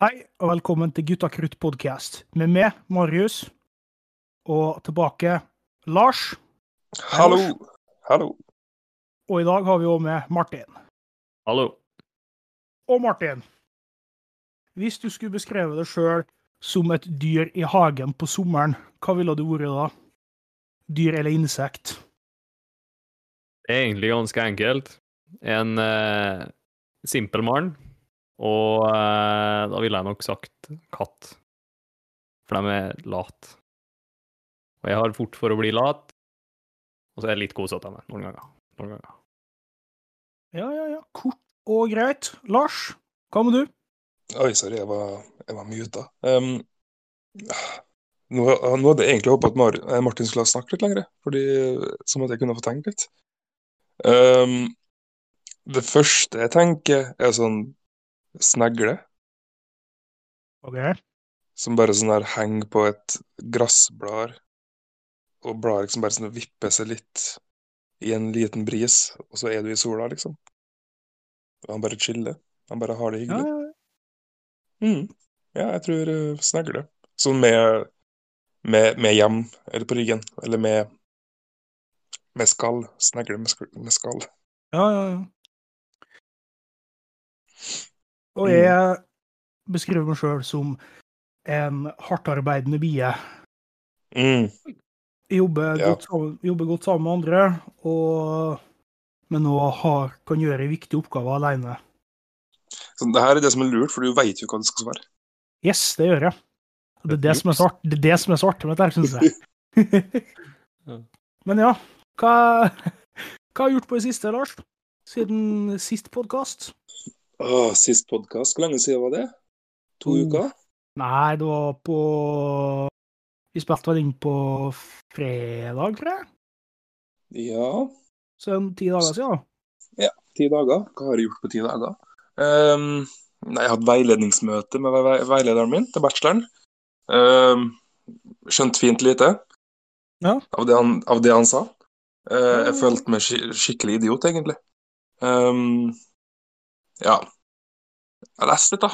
Hei, og velkommen til Gutta krutt podcast. Med meg, Marius, og tilbake Lars. Hallo. Hallo. Og i dag har vi òg med Martin. Hallo. Og Martin, hvis du skulle beskrevet deg sjøl som et dyr i hagen på sommeren, hva ville du vært da? Dyr eller insekt? Det er egentlig ganske enkelt. En eh, simpel mann. Og eh, da ville jeg nok sagt katt. For de er lat. Og jeg har fort for å bli lat. Og så er jeg litt kosete med noen ganger. Noen ganger. Ja, ja, ja. Kort og greit. Lars, hva med du? Oi, sorry, jeg var, jeg var muta. Um, nå, nå hadde jeg egentlig håpet at Mar eh, Martin skulle ha snakket litt lenger, fordi, sånn at jeg kunne få tenkt litt. Um, det første jeg tenker, er sånn snegle, OK. som bare sånn her henger på et gressblad, og bladet liksom bare sånn vipper seg litt i en liten bris, og så er du i sola, liksom. Og han bare chiller. Han bare har det hyggelig. ja, ja. Mm. Ja, jeg tror uh, snegle. Sånn med, med, med hjem, eller på ryggen, eller med, med skall. Snegle med, med skall. ja, ja, ja. Og Mm. jeg beskriver meg sjøl som en hardtarbeidende bie. Mm. Jeg jobber, Ja. godt, sammen- jobber godt sammen med andre, og, men nå har, kan gjøre viktige oppgaver alene. Så det her er det som er lurt, for du veit jo hva du skal svare. Yes, det gjør jeg. Det er det som er så art- det er det artig med dette, syns jeg. Men ja, hva, hva har du gjort på det siste, Lars? Siden sist podkast? Åh, sist podkast, hvor lenge siden var det? To Oh. uker? Nei, det var på Vi spilte vel inn på fredag, tror jeg. Ja, Så en ti dager siden. da. Ja, ti dager. Hva har jeg gjort på ti dager? Um, nei, jeg hatt veiledningsmøte med vei veilederen min til bacheloren. Um, skjønt fint lite Ja. av, det han, av det han sa. Uh, jeg følte meg skik skikkelig idiot, egentlig. Ehm, ja. Jeg har lest litt, da.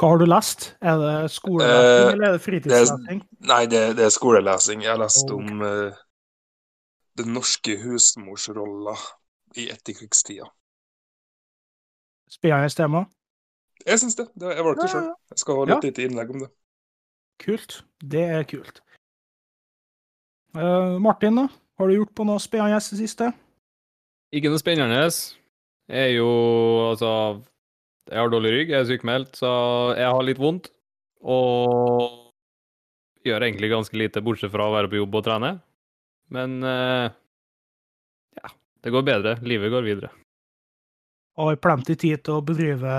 Hva har du lest? Er det skolelesing, Eh, eller er det fritidslesing? Nei, det, det er skolelesing. Jeg har lest okay. om uh, den norske husmorsrolla i etterkrigstida. Spennende tema. Jeg syns det. det. Jeg valgte det Ja, sjøl. Jeg skal ha litt lite innlegg om det. Kult. Det er kult. Uh, Martin, da? Har du gjort på noe spennende i det siste? Ikke noe spennende. Jeg er jo altså Jeg har dårlig rygg, jeg er sykemeldt, så jeg har litt vondt. Og gjør egentlig ganske lite, bortsett fra å være på jobb og trene. Men eh, ja, det går bedre. Livet går videre. Har plenty tid til å bedrive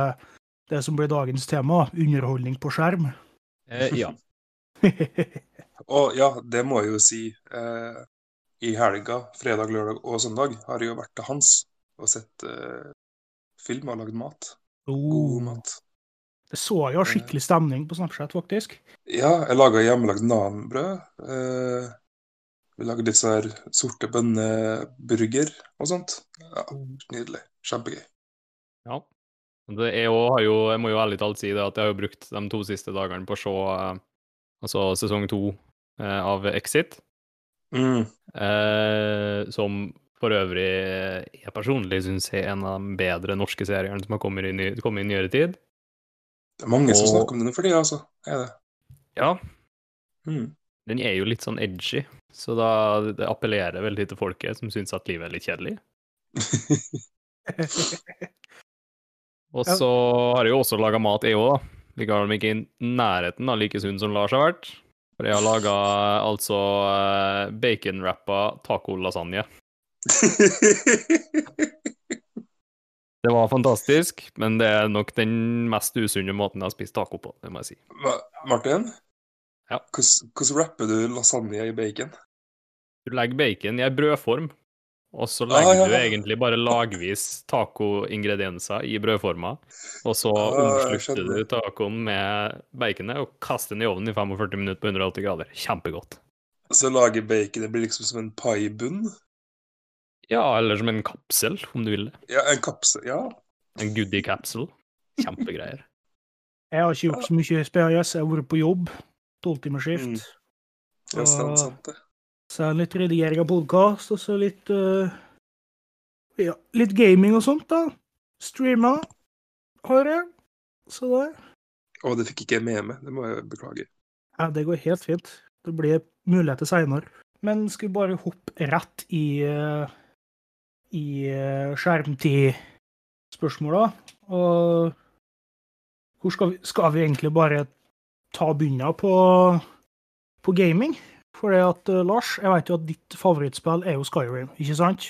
det som blir dagens tema, underholdning på skjerm. Eh, ja. Og ja, det må jeg jo si. Eh, I helga, fredag, lørdag og søndag, har jeg jo vært til Hans og sett uh, filmer og lagd mat. God oh, mat. det så jeg jo skikkelig stemning på Snapchat, faktisk. Ja, jeg laga hjemmelagd nanbrød. Uh, vi lagde litt sånn her sorte bønneburger og sånt. Ja, Nydelig. Kjempegøy. ja. Det er jo, har jo, jeg må jo ærlig talt si det at jeg har jo brukt de to siste dagene på å se eh, altså sesong to eh, av Exit. Mm. Eh, som for øvrig jeg personlig syns er en av de bedre norske seriene som har kommet i, ny, kommet i nyere tid. Det er mange som snakker om den for tida, altså. Er det. Ja, Mm. den er jo litt sånn edgy, så da det appellerer veldig til folket som syns at livet er litt kjedelig. Og så har jeg jo også laga mat, jeg òg, da. vel ikke i nærheten av like sunn som Lars har vært. For jeg har laga altså eh, baconwrappa tacolasagne. Det var fantastisk, men det er nok den mest usunne måten jeg har spist taco på, det må jeg si. Ma- Martin? Ja. Hvordan rapper du lasagne i bacon? Du legger bacon i ei brødform, og så Ah, legger ja, du egentlig bare lagvis tacoingredienser i brødforma, og så Ah, omslutter du tacoen med baconet og kaster den i ovnen i 45 minutter på 180 grader. Kjempegodt. Så lager bacon Det blir liksom som en paibunn? Ja, eller som en kapsel, om du vil det. Ja, en kapsel. Ja. En goodie capsule. Kjempegreier. Jeg har ikke gjort så mye spennende. Jeg har vært på jobb. Tolvtimersskift. Mm. Ja, sant, sant det. Så er det litt redigering av podkast, og så litt uh, Ja, litt gaming og sånt, da. Streama har jeg. Så det Å, det fikk ikke jeg med meg. Det må jeg beklage. Ja, det går helt fint. Det blir muligheter seinere. Men skal vi bare hoppe rett i eh, i eh, skjermtid-spørsmåla. Og hvor skal vi, skal vi egentlig bare ta begynna på, på gaming? For det at, eh, Lars, jeg vet jo at ditt favorittspill er jo Skyrim, ikke sant?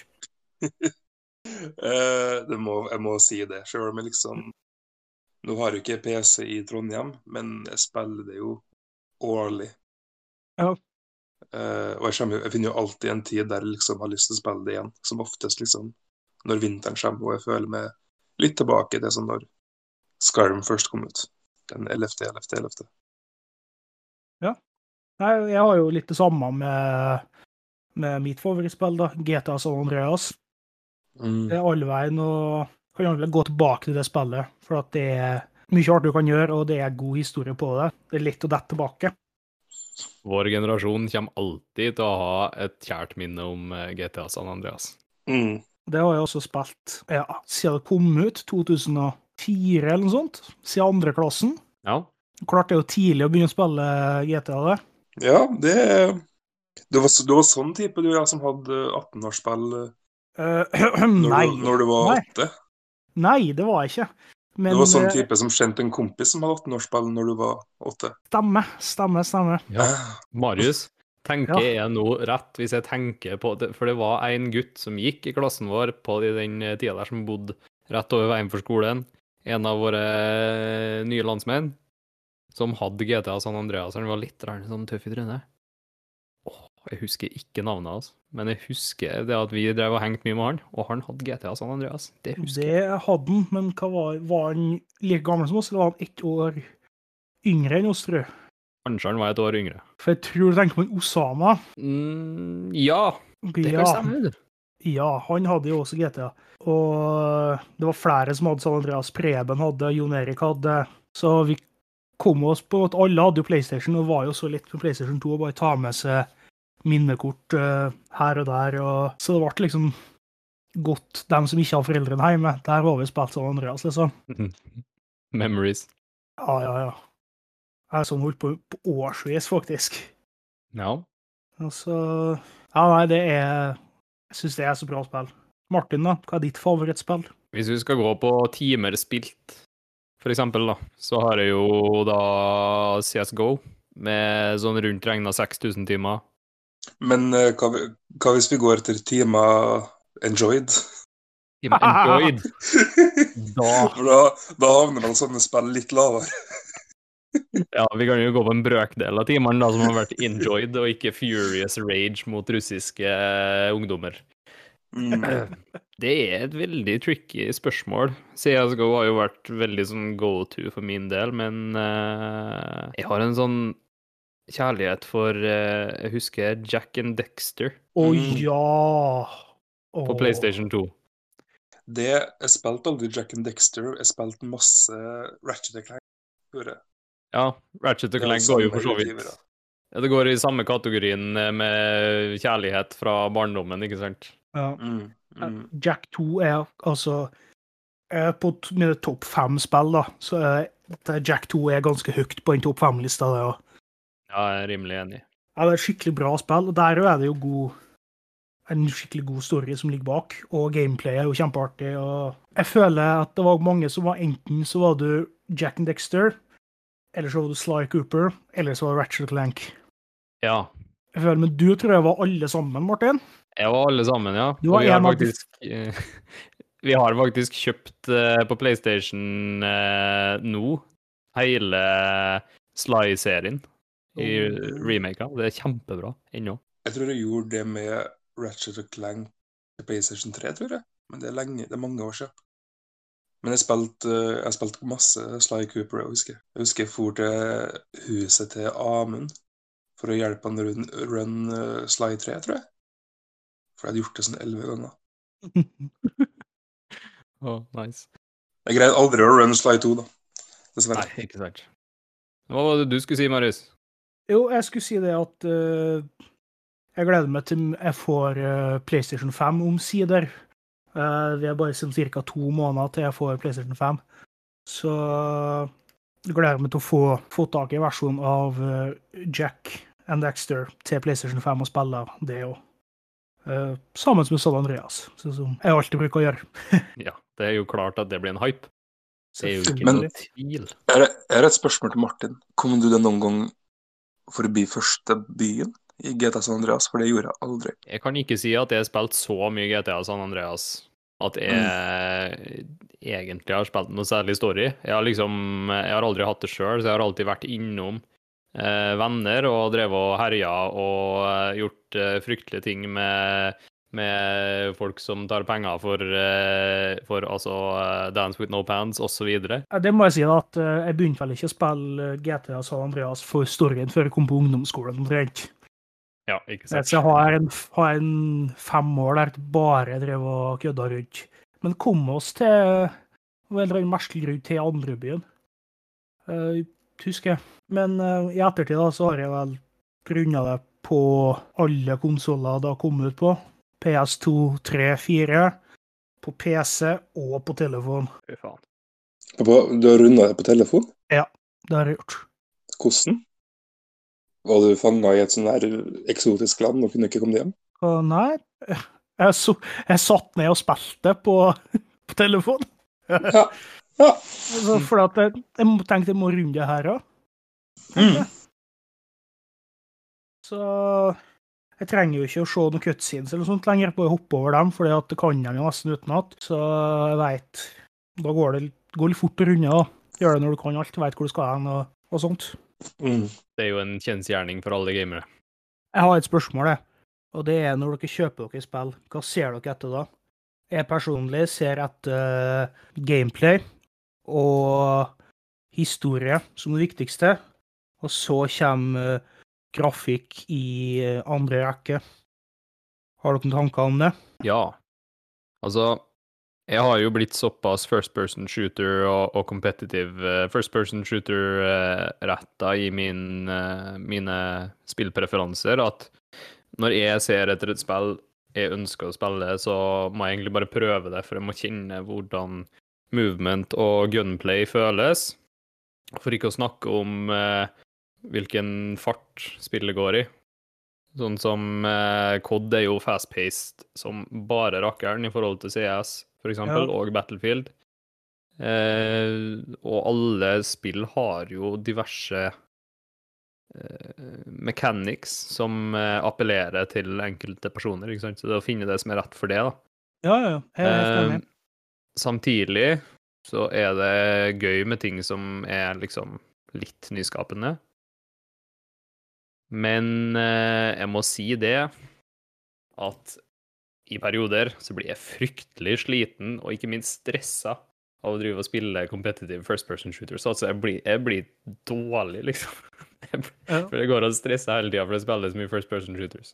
uh, det må, jeg må si det, sjøl om jeg liksom Nå har jeg ikke PC i Trondheim, men jeg spiller det jo årlig. Ja. Eh, og jeg, kommer, jeg finner jo alltid en tid der jeg liksom har lyst til å spille det igjen. Som oftest liksom når vinteren kommer, og jeg føler meg litt tilbake til sånn når Skyrim først kom ut. Den 11., 11., 11. Nei, jeg har jo litt det samme med, med mitt favorittspill, da. GTA San Andreas. Mm. Det er alle veien, og kan gjerne gå tilbake til det spillet. For at det er mye artig du kan gjøre, og det er god historie på det. Det er lett å dette tilbake. Vår generasjon kommer alltid til å ha et kjært minne om eh, GTA San Andreas. Mm. Det har jeg også spilt ja, siden det kom ut, 2004 eller noe sånt. Siden andre klassen. Ja. Klarte jo tidlig å begynne å spille GTA det. Ja, det det var, det var sånn type du ja, som hadde 18-årsspill uh, når, når du var Nei. åtte. nei, det var jeg ikke. Men Du var sånn eh, type som kjente en kompis som hadde 18-årsball når du var åtte. stemme, stemme, stemme. ja. Marius, tenker Ja. jeg nå rett hvis jeg tenker på det? For det var en gutt som gikk i klassen vår på den tida der, som bodde rett over veien for skolen. En av våre eh, nye landsmenn som hadde GTA San Andreas. Han var litt sånn tøff i trynet. Jeg husker ikke navnet hans, men jeg husker det at vi drev og hengte mye med han, og han hadde GTA San Andreas. Det husker jeg. Det hadde han, men var, var han like gammel som oss, eller var han ett år yngre enn oss, tror jeg? Kanskje han var et år yngre. For jeg tror du tenker på en Osama. Mm, ja, det kan ja, stemme. det. ja, han hadde jo også GTA. Og det var flere som hadde San Andreas. Preben hadde, Jon Erik hadde. Så vi kom oss på at alle hadde jo PlayStation, og var jo så lett på PlayStation 2 å bare ta med seg minnekort eh, her og der. Og, så det ble liksom godt, dem som ikke har foreldrene hjemme. Der var vi spilt San Andreas, liksom. Memories. Ja, ja, ja. Jeg har sånn holdt på på årsvis, faktisk. Ja. Altså Ja, nei, det er Jeg syns det er så bra spill. Martin, da? Hva er ditt favorittspill? Hvis vi skal gå på timer spilt, for eksempel, da, så har jeg jo da CSGO med sånn rundt regna 6000 timer. Men eh, hva, hva hvis vi går etter timer enjoyed? Enjoyed. Da da, da havner vel sånne spill litt lavere. Ja, vi kan jo gå på en brøkdel av timene som har vært enjoyed, og ikke furious rage mot russiske eh, ungdommer. Mm. Det er et veldig tricky spørsmål. CSGO har jo vært veldig sånn go to for min del, men uh, jeg har en sånn kjærlighet for eh, Jeg husker Jack and Dexter Å Mm. ja! på PlayStation 2. Det, jeg spilte aldri Jack and Dexter. Jeg spilte masse Ratchet Clank. Hører. Ja, Ratchet Det Clank går jo for så vidt ja, Det går i samme kategorien eh, med kjærlighet fra barndommen, ikke sant? Ja. Mm, mm. Jack 2 er altså er På t- mine topp fem-spill, da, så er det- Jack 2 er ganske høyt på den topp fem-lista. der, og- Ja, jeg er rimelig enig. Ja, det er et skikkelig bra spill, og der er det jo god en skikkelig god story som ligger bak, og gameplay er jo kjempeartig. og Jeg føler at det var mange som var enten så var du Jack and Dexter, eller så var du Sly Cooper, eller så var du Ratchet Clank. Ja. Jeg føler, Men du tror jeg var alle sammen, Martin? Jeg var alle sammen, ja. Du Og vi har faktisk eh, Vi har faktisk kjøpt eh, på PlayStation eh, nå hele Sly-serien i remaken. Det er kjempebra ennå. Jeg tror jeg gjorde det med Ratchet og Clank til PlayStation 3, tror jeg. Men det er, lenge, det er mange år siden. Men jeg spilte, spilt masse Sly Cooper, jeg husker. Jeg husker jeg for til huset til Amund for å hjelpe han run, run eh, Sly 3, tror jeg. For jeg hadde gjort det sånn elleve ganger. Å, nice. Jeg greide aldri å run Sly 2, da. dessverre. Nei, ikke sant. Hva var det du skulle si, Marius? Jo, jeg skulle si det at uh, jeg gleder meg til jeg får uh, PlayStation 5 omsider. Uh, det er bare som ca. to måneder til jeg får PlayStation 5. Så jeg gleder meg til å få, få tak i versjonen av eh, Jack and Dexter til PlayStation 5 og spille det òg. Uh, sammen med San Andreas, sånn som jeg alltid bruker å gjøre. Ja, det er jo klart at det blir en hype. Det er jo ikke Men- noe tvil. Jeg har jeg har et spørsmål til Martin. Kommer du deg noen gang forbi første byen i GTA San Andreas? For det gjorde jeg aldri. Jeg kan ikke si at jeg har spilt så mye GTA San Andreas at jeg egentlig har spilt noe særlig story. Jeg har liksom Jeg har aldri hatt det sjøl, så jeg har alltid vært innom eh, venner og drevet og herja og eh, gjort eh, fryktelige ting med med folk som tar penger for, eh, for altså eh, Dance with no pants osv. Det må jeg si da, at eh, jeg begynte vel ikke å spille GTA San Andreas for storyen før jeg kom på ungdomsskolen. omtrent. Ja, ikke Så sant? jeg har en, har en fem år der jeg bare drev og kødda rundt. Men kom oss til en eller annen merkelig grunn til andrebyen. Uh, husker jeg. Men uh, i ettertid da, så har jeg vel grunna det på alle konsoller det har kommet ut på. PS2, 3, 4. På PC og på telefon. Fy faen. Du har runda det på telefon? Ja, Det har jeg gjort. Hvordan? Var du fanga i et sånn der eksotisk land og kunne ikke komme hjem? Uh, nei, jeg, så, jeg satt ned og spilte på, på telefon. Ja. ja. Altså, for at jeg, jeg tenkte jeg må runde det her òg. Mm. Så jeg trenger jo ikke å se noen cutscenes eller sånt lenger, bare hoppe over dem, for det kan jeg jo nesten utenat. Så jeg veit Da går det det går litt fort å runde. da. Gjør det når du kan alt, veit hvor du skal hen og, og sånt. Mm. Det er jo en kjensgjerning for alle gamere. Jeg har et spørsmål, jeg. Og det er når dere kjøper dere spill, hva ser dere etter da? Jeg personlig ser etter eh, gameplay og historie som det viktigste. Og så kommer eh, grafikk i eh, andre rekke. Har dere noen tanker om det? Ja. Altså, jeg har jo blitt såpass first person shooter og, og competitive eh, first person shooter uh, retta i min, eh, mine spillpreferanser at når jeg ser etter et spill jeg ønsker å spille, så må jeg egentlig bare prøve det, for jeg må kjenne hvordan movement og gunplay føles. For ikke å snakke om eh, hvilken fart spillet går i. Sånn som eh, COD er jo fast-paced som bare rakkeren i forhold til CS, eksempel, Ja. og Battlefield. Eh, og alle spill har jo diverse eh, mechanics som eh, appellerer til enkelte personer, ikke sant? Så det å finne det som er rett for det, da. Ja, ja, ja. Eh, samtidig så er det gøy med ting som er liksom litt nyskapende. Men eh, jeg må si det at i perioder så blir jeg fryktelig sliten og ikke minst stressa av å drive og spille competitive first person shooters. Altså, jeg blir, jeg blir dårlig, liksom. Jeg Ja. For det går og å stresse hele tida for å spille så mye first person shooters.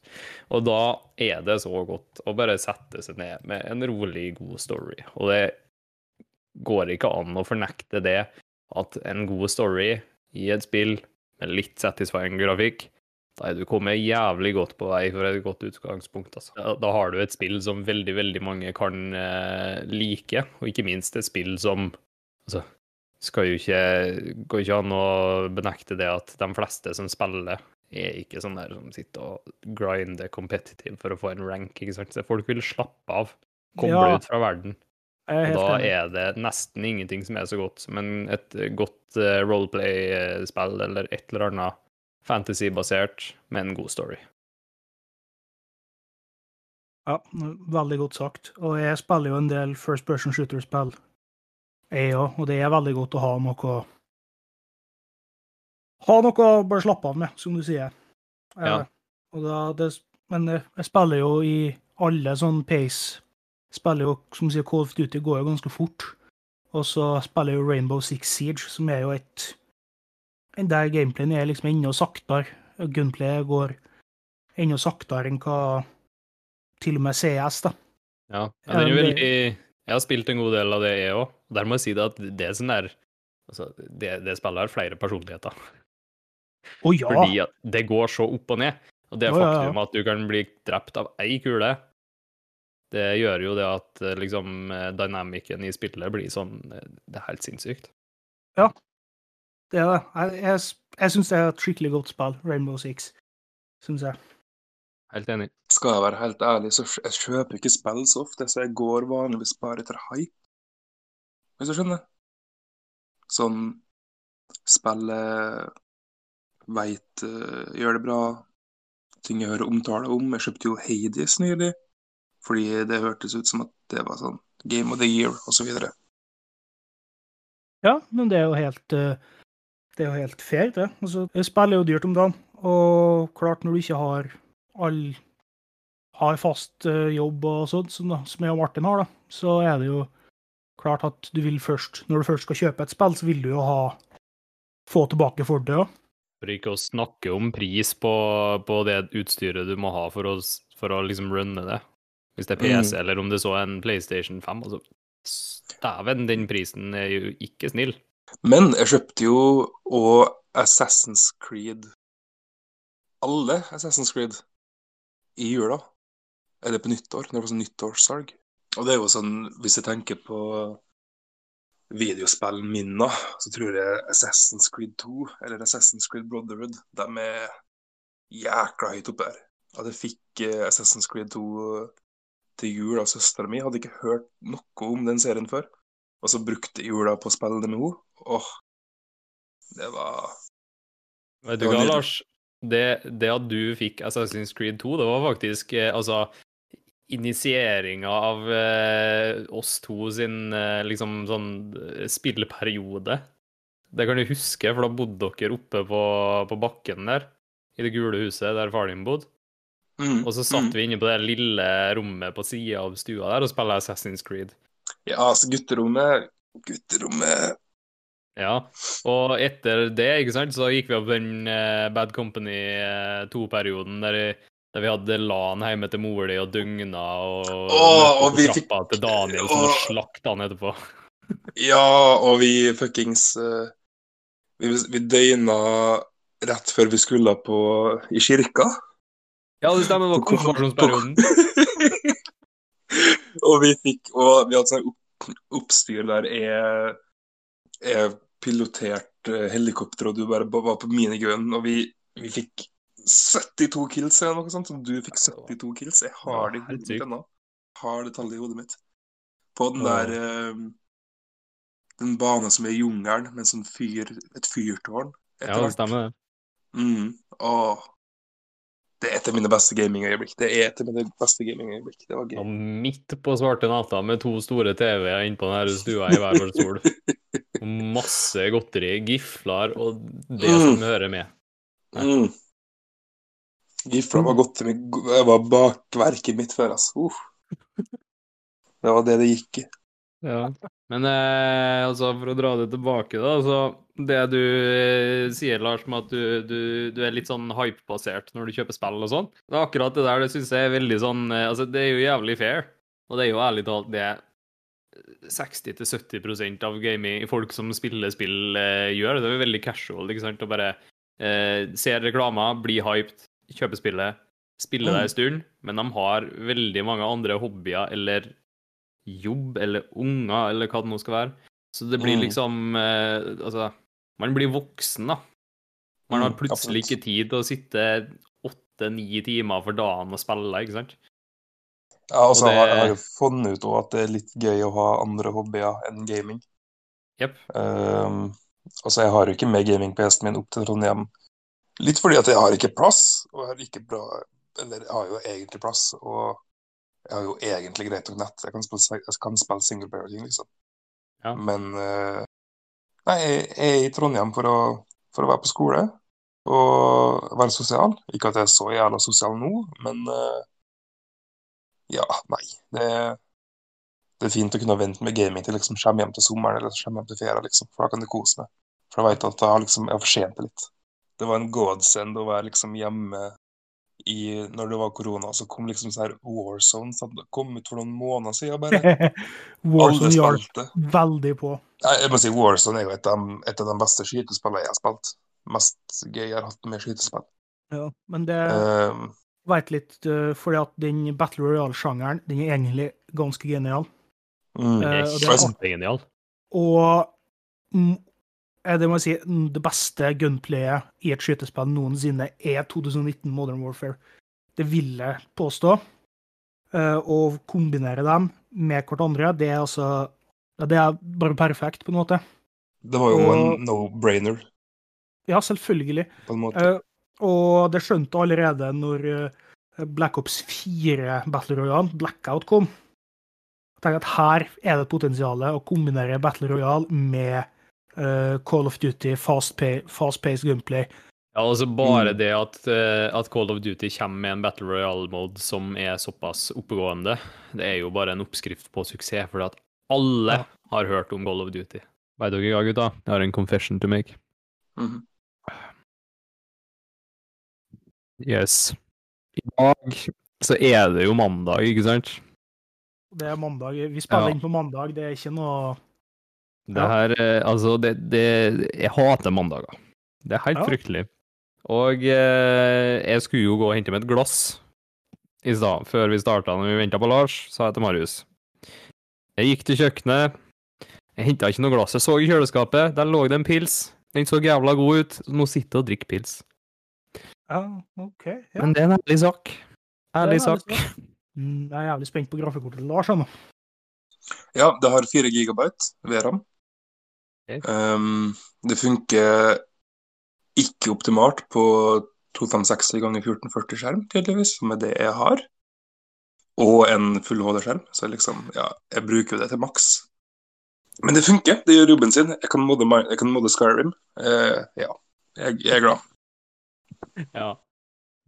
Og da er det så godt å bare sette seg ned med en rolig, god story. Og det går ikke an å fornekte det at en god story i et spill med litt satisfying grafikk, er du kommet jævlig godt på vei for et godt utgangspunkt. Altså. Da, har du et spill som veldig, veldig mange kan eh, like, og ikke minst et spill som altså, skal jo ikke, går ikke an å benekte det at de fleste som spiller, er ikke sånn der som sitter og grinder competitive for å få en rank. ikke sant? Så folk vil slappe av, koble Ja. ut fra verden. Er Og da er det nesten ingenting som er så godt som et godt uh, roleplay-spill eller et eller annet fantasy-basert med en god story. Ja, veldig godt sagt. Og jeg spiller jo en del first person shooter-spill, jeg òg, og det er veldig godt å ha noe Ha noe å bare slappe av med, som du sier. Eh, Ja. Og da, det, men jeg jeg spiller jo i alle sånn pace Spiller jo, som du sier, Call of Duty går jo ganske fort. Og så spiller jeg jo Rainbow Six Siege, som er jo et en Der gameplayen er liksom enda saktere. Gunplay går enda saktere enn hva til og med CS, da. Ja, ja Ja, den er veldig Jeg har spilt en god del av det, jeg òg. Der må jeg si det at det er sånn Altså, det, det spillet har flere personligheter. Å ja! Fordi at det går så opp og ned. Og det Ja, ja, ja. faktum at du kan bli drept av ei kule, det gjør jo det at eh, liksom eh, dynamicen i spillet blir sånn eh, Det er helt sinnssykt. Det er det. Jeg, jeg, jeg syns det er et skikkelig godt spill, Rainbow Six. Syns jeg. Helt enig. Skal jeg være helt ærlig, så jeg kjøper ikke spill så ofte, så jeg går vanligvis bare etter hype. Hvis du skjønner? Sånn Spillet veit gjør det bra. Ting jeg hører omtale om. Jeg kjøpte jo Hades nylig, fordi det hørtes ut som at det var sånn Game of the Year, osv. Ja, men det er jo helt eh, Det er jo helt fair, det. Altså, spill er jo dyrt om dagen, og klart når du ikke har all har fast eh, jobb og sånt, som, som jeg og Martin har, da, så er det jo klart at du vil først Når du først skal kjøpe et spill, så vil du jo ha få tilbake for det òg. For ikke å snakke om pris på, på det utstyret du må ha for å, for å liksom runne det. Hvis det er PC, Mm. eller om det så er en PlayStation 5. Altså, dæven, den prisen er jo ikke snill. Men jeg kjøpte jo òg Assassin's Creed Alle Assassin's Creed i jula. Eller på nyttår, når det var sånn nyttårssalg. Og det er jo sånn, hvis jeg tenker på videospillminner, så tror jeg Assassin's Creed 2 eller Assassin's Creed Brotherhood de er jækla høyt oppe her. At jeg fikk eh, Assassin's Creed 2 til jul av søstera mi, hadde ikke hørt noe om den serien før. Og så brukte jula på å spille det med henne. Åh, det var Vet du hva. Lars? Det, det at du fikk Assassin's Creed 2, det var faktisk eh, altså initieringa av eh, oss to sin eh, liksom sånn eh, spilleperiode. Det kan du huske, for da bodde dere oppe på, på bakken der, i det gule huset der faren din bodde. mm, Og så satt mm. vi inne på det lille rommet på sida av stua der og spilte Assassin's Creed. Ja, altså, gutterommet Gutterommet Ja, og etter det, ikke sant, så gikk vi opp den eh, Bad Company 2-perioden der, der vi hadde LAN hjemme til mora di og dugna og Åh, og vi fikk- til Daniel som Åh. slakta han etterpå. Ja, og vi fuckings uh, vi, vi døgna rett før vi skulle på i kirka. Ja, det stemmer, det var konfirmasjonsperioden. og vi fikk Og vi hadde sånn opp, oppstyr der jeg, jeg piloterte eh, helikopter, og du bare var på minigun, og vi, vi fikk 72 kills eller noe sånt. Og du fikk 72 kills. Jeg har det i hodet ennå. Har det tallet i hodet mitt. På den der eh, Den banen som er i jungelen, med sånn fyr, et fyrtårn. etter Ja, det stemmer det. Mm. Det er et av mine beste gamingøyeblikk. Det er et av mine beste gamingøyeblikk. Det var gøy. Ja, midt på svarte natta med to store TV-er innpå på denne stua i hver vår stol. Masse godteri, gifler og det som Mm. hører med. Mm. Gifla var godteri. Det var bakverket mitt før, altså. Uh. Det var det det gikk i. Ja. Men eh, altså, for å dra det tilbake, da. Altså, det du eh, sier, Lars, med at du, du, du er litt sånn hype-basert når du kjøper spill og sånn. Det er akkurat det der det syns jeg er veldig sånn eh, Altså, det er jo jævlig fair. Og det er jo ærlig talt det 60-70% av gaming, folk som spiller spill, eh, gjør. Det er veldig casual, ikke sant? Å bare eh, ser reklama, blir hyped, kjøper spillet, spiller det en stund, men de har veldig mange andre hobbyer eller jobb eller unger eller hva det nå skal være. Så det blir Mm. liksom eh, Altså, man blir voksen, da. Man har Mm, plutselig ikke tid til å sitte åtte-ni timer for dagen og spille, ikke sant? Ja, og så det- har jeg funnet ut også at det er litt gøy å ha andre hobbyer enn gaming. Yep. Um, altså, jeg har jo ikke med gaming-PC-en min opp til Trondheim. Litt fordi at jeg har ikke plass, og jeg har ikke bra Eller jeg har jo egentlig plass, og jeg har jo egentlig greit nok nett. Jeg kan spille, jeg kan spille singleplayer-ting, liksom. Ja. Men uh, Nei, jeg er i Trondheim for å, for å være på skole og være sosial. Ikke at jeg er så jævla sosial nå, men eh, ja, nei. Det, det er fint å kunne vente med gaming til liksom kommer hjem til sommeren eller kommer hjem til ferie, liksom. For da kan du kose meg. For jeg vet at jeg har liksom, jeg har fortjent det litt. Det var en godsend å være liksom hjemme i, når det var korona, så kom liksom sånn her Warzone Det kom ut for noen måneder siden bare. Warzone hjalp veldig på. Nei, jeg må si Warzone er jo et av, et av de beste skytespillene jeg har spilt. Mest gøy jeg har hatt med skytespill. Ja, men det Um, vet litt uh, fordi at den Battle Royale-sjangeren den er egentlig ganske genial. mm. Eh, Det er og det er kjempegenial. Og mm, eh, det må jeg si, det beste gunplayet i et skytespill noensinne er 2019 Modern Warfare. Det vil jeg påstå. Eh, Å kombinere dem med hverandre, det er altså ja, Det er bare perfekt, på en måte. det var jo og- en no-brainer, Ja, selvfølgelig. på en måte. Og det skjønte allerede når eh, Black Ops 4 Battle Royale, Blackout, kom. Jeg tenkte at her er det et potensial å kombinere Battle Royale med uh, Call of Duty, fast-paced fast gunplay. Ja, altså bare Mm. det at, eh, at Call of Duty kommer med en Battle Royale-mode som er såpass oppegående, det er jo bare en oppskrift på suksess, fordi at alle Ja. har hørt om Call of Duty. Veit dere hva, gutta? Jeg har en confession to make. Mhm. Yes. I dag så er det jo mandag, ikke sant? Det er mandag. Vi spiller Ja. inn på mandag, det er ikke noe Det her, eh, altså, det, det Jeg hater mandager. Det er helt Ja. fryktelig. Og eh, jeg skulle jo gå og hente meg et glass i stad, før vi starta når vi venta på Lars, sa jeg til Marius. Jeg gikk til kjøkkenet, jeg henta ikke noe glass. Jeg så i kjøleskapet, der lå det en pils. Den så jævla god ut, så nå sitter jeg og drikker pils. Ja, OK. Ja. Men det er en ærlig sak. Ærlig sak. Mm, Jeg er jævlig spent på grafikkortet til Lars. ennå. Ja, det har 4 gigabyte VRAM. Okay. Um, det funker ikke optimalt på 256 ganger 1440 skjerm, tydeligvis, som er det jeg har. Og en full HD-skjerm, så liksom, ja, jeg bruker jo det til maks. Men det funker, det gjør jobben sin. Jeg kan modde, jeg kan modde Skyrim. Uh, ja, jeg, jeg er glad. Ja.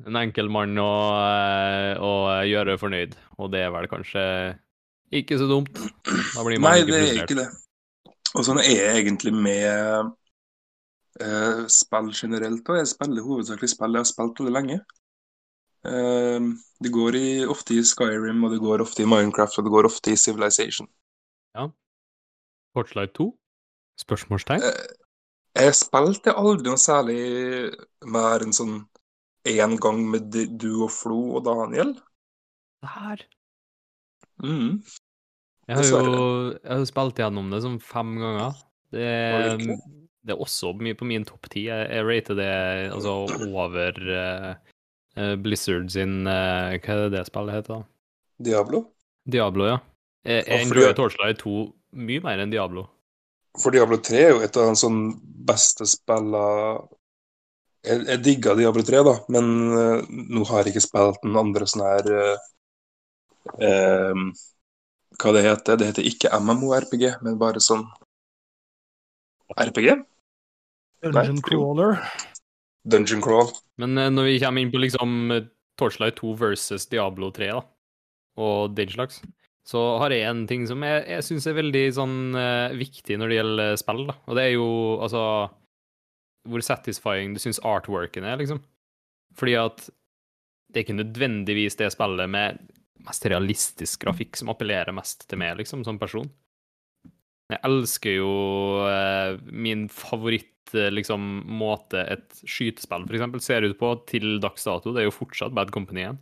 En enkel mann å, eh, å gjøre fornøyd, og det er vel kanskje ikke så dumt. Nei, det er ikke det. Og sånn er jeg egentlig med uh, spill generelt. Og jeg spiller hovedsakelig spill jeg har spilt veldig lenge. Uh, det går i, ofte i Skyrim, og det går ofte i Minecraft, og det går ofte i Civilization. Ja. Torchlight 2? Spørsmålstegn? Eh, jeg spilte aldri noe særlig mer enn sånn én gang med du og Flo og Daniel. Der. Mm. Jeg har jo jeg har jo spilt gjennom det sånn fem ganger. Det, det er også mye på min topp ti. Jeg, jeg rater det altså over eh, eh, Blizzard sin uh, Hva er det det spillet heter? da? Diablo. Diablo, ja. Jeg, jeg enjoyer Torchlight 2 mye mer enn Diablo. For Diablo 3 er jo et av de sånn beste spillene jeg, jeg digga Diablo 3, da, men uh, nå har jeg ikke spilt den andre sånn her uh, eh, Hva det heter det? heter ikke MMO-RPG, men bare sånn RPG? Dungeon Nei, Crawler. Dungeon Crawl. Men uh, når vi kommer inn på liksom Torchlight 2 versus Diablo 3, da, og den slags, så har jeg en ting som jeg, jeg syns er veldig sånn eh, viktig når det gjelder spill, da. Og det er jo altså hvor satisfying du syns artworken er, liksom. Fordi at det er ikke nødvendigvis det spillet med mest realistisk grafikk som appellerer mest til meg, liksom, som person. Jeg elsker jo eh, min favoritt eh, liksom, måte et skytespill for eksempel, ser ut på til dags dato. Det er jo fortsatt Bad Company igjen.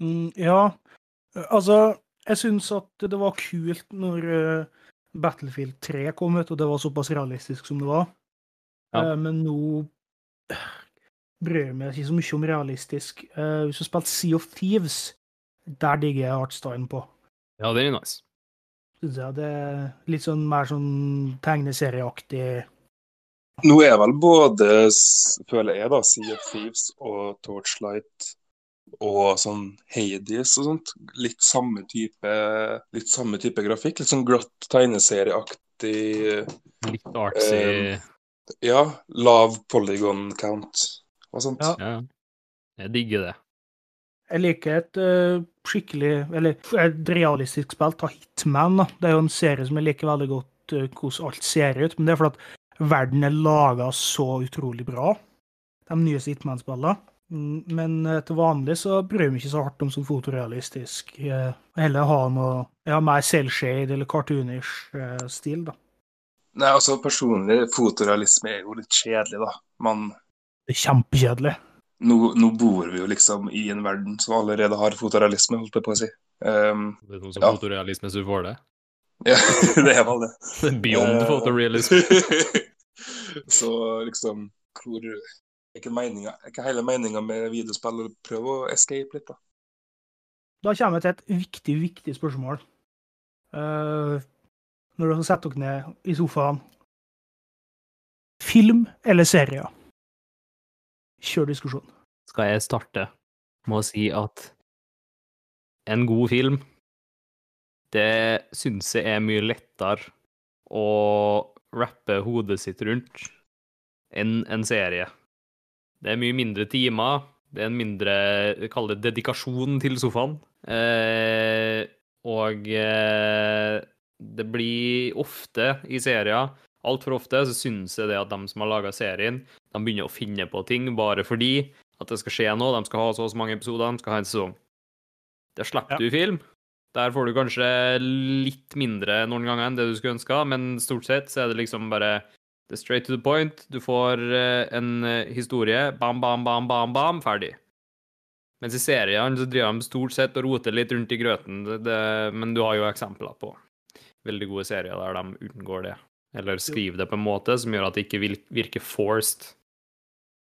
Mm, ja, altså Jeg syns at det var kult når eh, Battlefield 3 kom ut, og det var såpass realistisk som det var. Ja. Eh, men nå bryr jeg meg ikke så mye om realistisk. Eh, hvis du har spilt Sea of Thieves, der digger jeg Artstein på. Ja, den er nice. Syns jeg det er litt sånn mer sånn tegneserieaktig Nå er vel både, føler jeg, da, Sea of Thieves og Torchlight og sånn Hades og sånt, litt samme type, litt samme type grafikk. Litt sånn grått tegneserieaktig Litt artsy. Eh, Ja, lav polygon count og sånt. Ja. ja. Jeg digger det. Jeg liker et uh, skikkelig Eller et realistisk spill. Ta Hitman. da. Det er jo en serie som jeg liker veldig godt uh, hvordan alt ser ut. Men det er fordi at verden er laga så utrolig bra. De nyeste Hitman-spillene. Mm, Men eh, til vanlig så bryr jeg meg ikke så hardt om sånn fotorealistisk. Jeg heller ha noe Jeg har mer cell-shade eller cartoonish eh, stil, da. Nei, altså personlig, fotorealisme er jo litt kjedelig, da. Man, Det er kjempekjedelig. nå, nå bor vi jo liksom i en verden som allerede har fotorealisme, holdt jeg på å si. Um, Det er noe som Ja. fotorealisme, så du får det. ja, det er vel det. Beyond uh, photorealism. Så liksom, hvor ikke, meningen, er ikke hele meninga med videospill å prøve å escape litt, da? Da kommer jeg til et viktig, viktig spørsmål. Uh, når dere setter dere ned i sofaen Film eller serier? Kjør diskusjon. Skal jeg starte med å si at en god film, det syns jeg er mye lettere å rappe hodet sitt rundt enn en serie. Det er mye mindre timer, det er en mindre, kall det dedikasjon til sofaen. Eh, og eh, det blir ofte i serier, altfor ofte, så syns jeg det at de som har laga serien, de begynner å finne på ting bare fordi at det skal skje noe. De skal ha så og så mange episoder, de skal ha en sesong. Det slipper Ja. du i film. Der får du kanskje litt mindre noen ganger enn det du skulle ønska, men stort sett så er det liksom bare det er straight to the point. Du får eh, en eh, historie. Bam, bam, bam, bam, bam. Ferdig. Mens i seriene så driver de stort sett og roter litt rundt i grøten. Det, det, men du har jo eksempler på veldig gode serier der de unngår det. Eller skriver det på en måte som gjør at det ikke virker forced.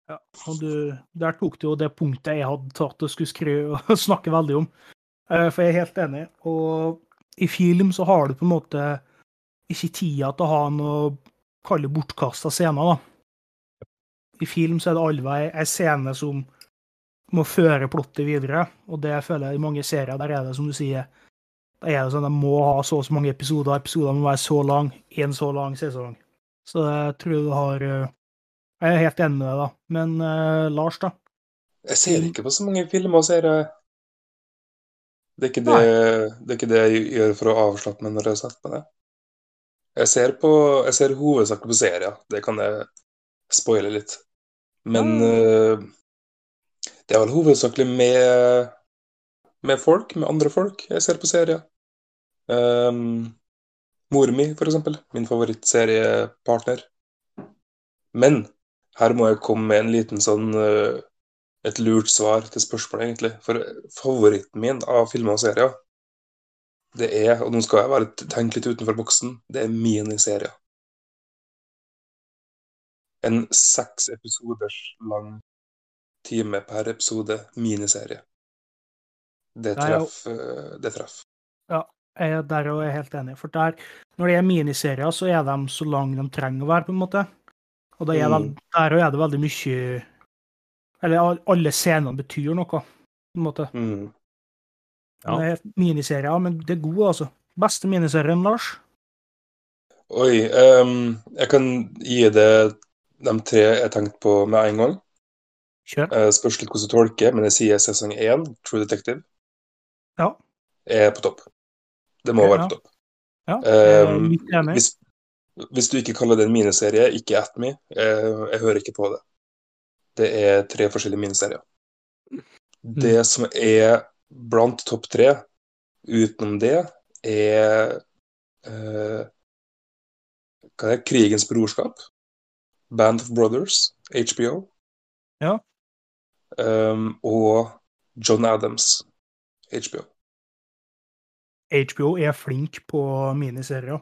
Ja, og du, der tok du jo det punktet jeg hadde tatt og skulle skrive og snakke veldig om. Eh, For jeg er helt enig. Og i film så har du på en måte ikke tida til å ha noe kall det bortkasta scener, da. I film så er det alltid ei scene som må føre plottet videre, og det føler jeg i mange serier. Der er det, som du sier, der er det sånn at de må ha så og så mange episoder. episoder må være så lang én en så lang sesong. Så jeg tror du har eh, Jeg er helt enig med deg, da. Men uh, Lars, da? Jeg ser ikke på så mange filmer og serier. Det er ikke det, det, er ikke det jeg gjør for å avslappe meg når jeg har sett på det. Jeg ser, på, jeg ser hovedsakelig på serier. Det kan jeg spoile litt. Men eh, det er vel hovedsakelig med, med folk, med andre folk, jeg ser på serier. Um, Mor mi, for eksempel. Min favorittseriepartner. Men her må jeg komme med en liten sånn uh, et lurt svar til spørsmålet, egentlig. For favoritten min av filmer og serier, det er, og nå skal jeg være, tenke litt utenfor boksen, det er miniserier. En seks episoders lang time per episode miniserie. Det Det er treff, Ja, det. Jeg er der og jeg er helt enig. For der, når det er miniserier, så er de så lange de trenger å være, på en måte. Og da er Mm. der òg er det veldig mye Eller alle scenene betyr noe, på en måte. Mm. Ja. Det er miniserier, men det er gode, altså. Beste miniserien, Lars? Oi, um, jeg kan gi det de tre jeg tenkte på med en gang. Kjør. Uh, spørs litt hvordan du tolker, men jeg sier sesong én, True Detective, Ja. er på topp. Det må ja, være på topp. ja. Jeg er Um, enig. hvis, hvis du ikke kaller det en miniserie, ikke at me. Jeg, jeg hører ikke på det. Det er tre forskjellige miniserier. Det som er blant topp tre, utenom det, er eh, Hva er det? Krigens brorskap. Band of Brothers, HBO. Ja. Um, og John Adams, HBO. HBO er flink på miniserier.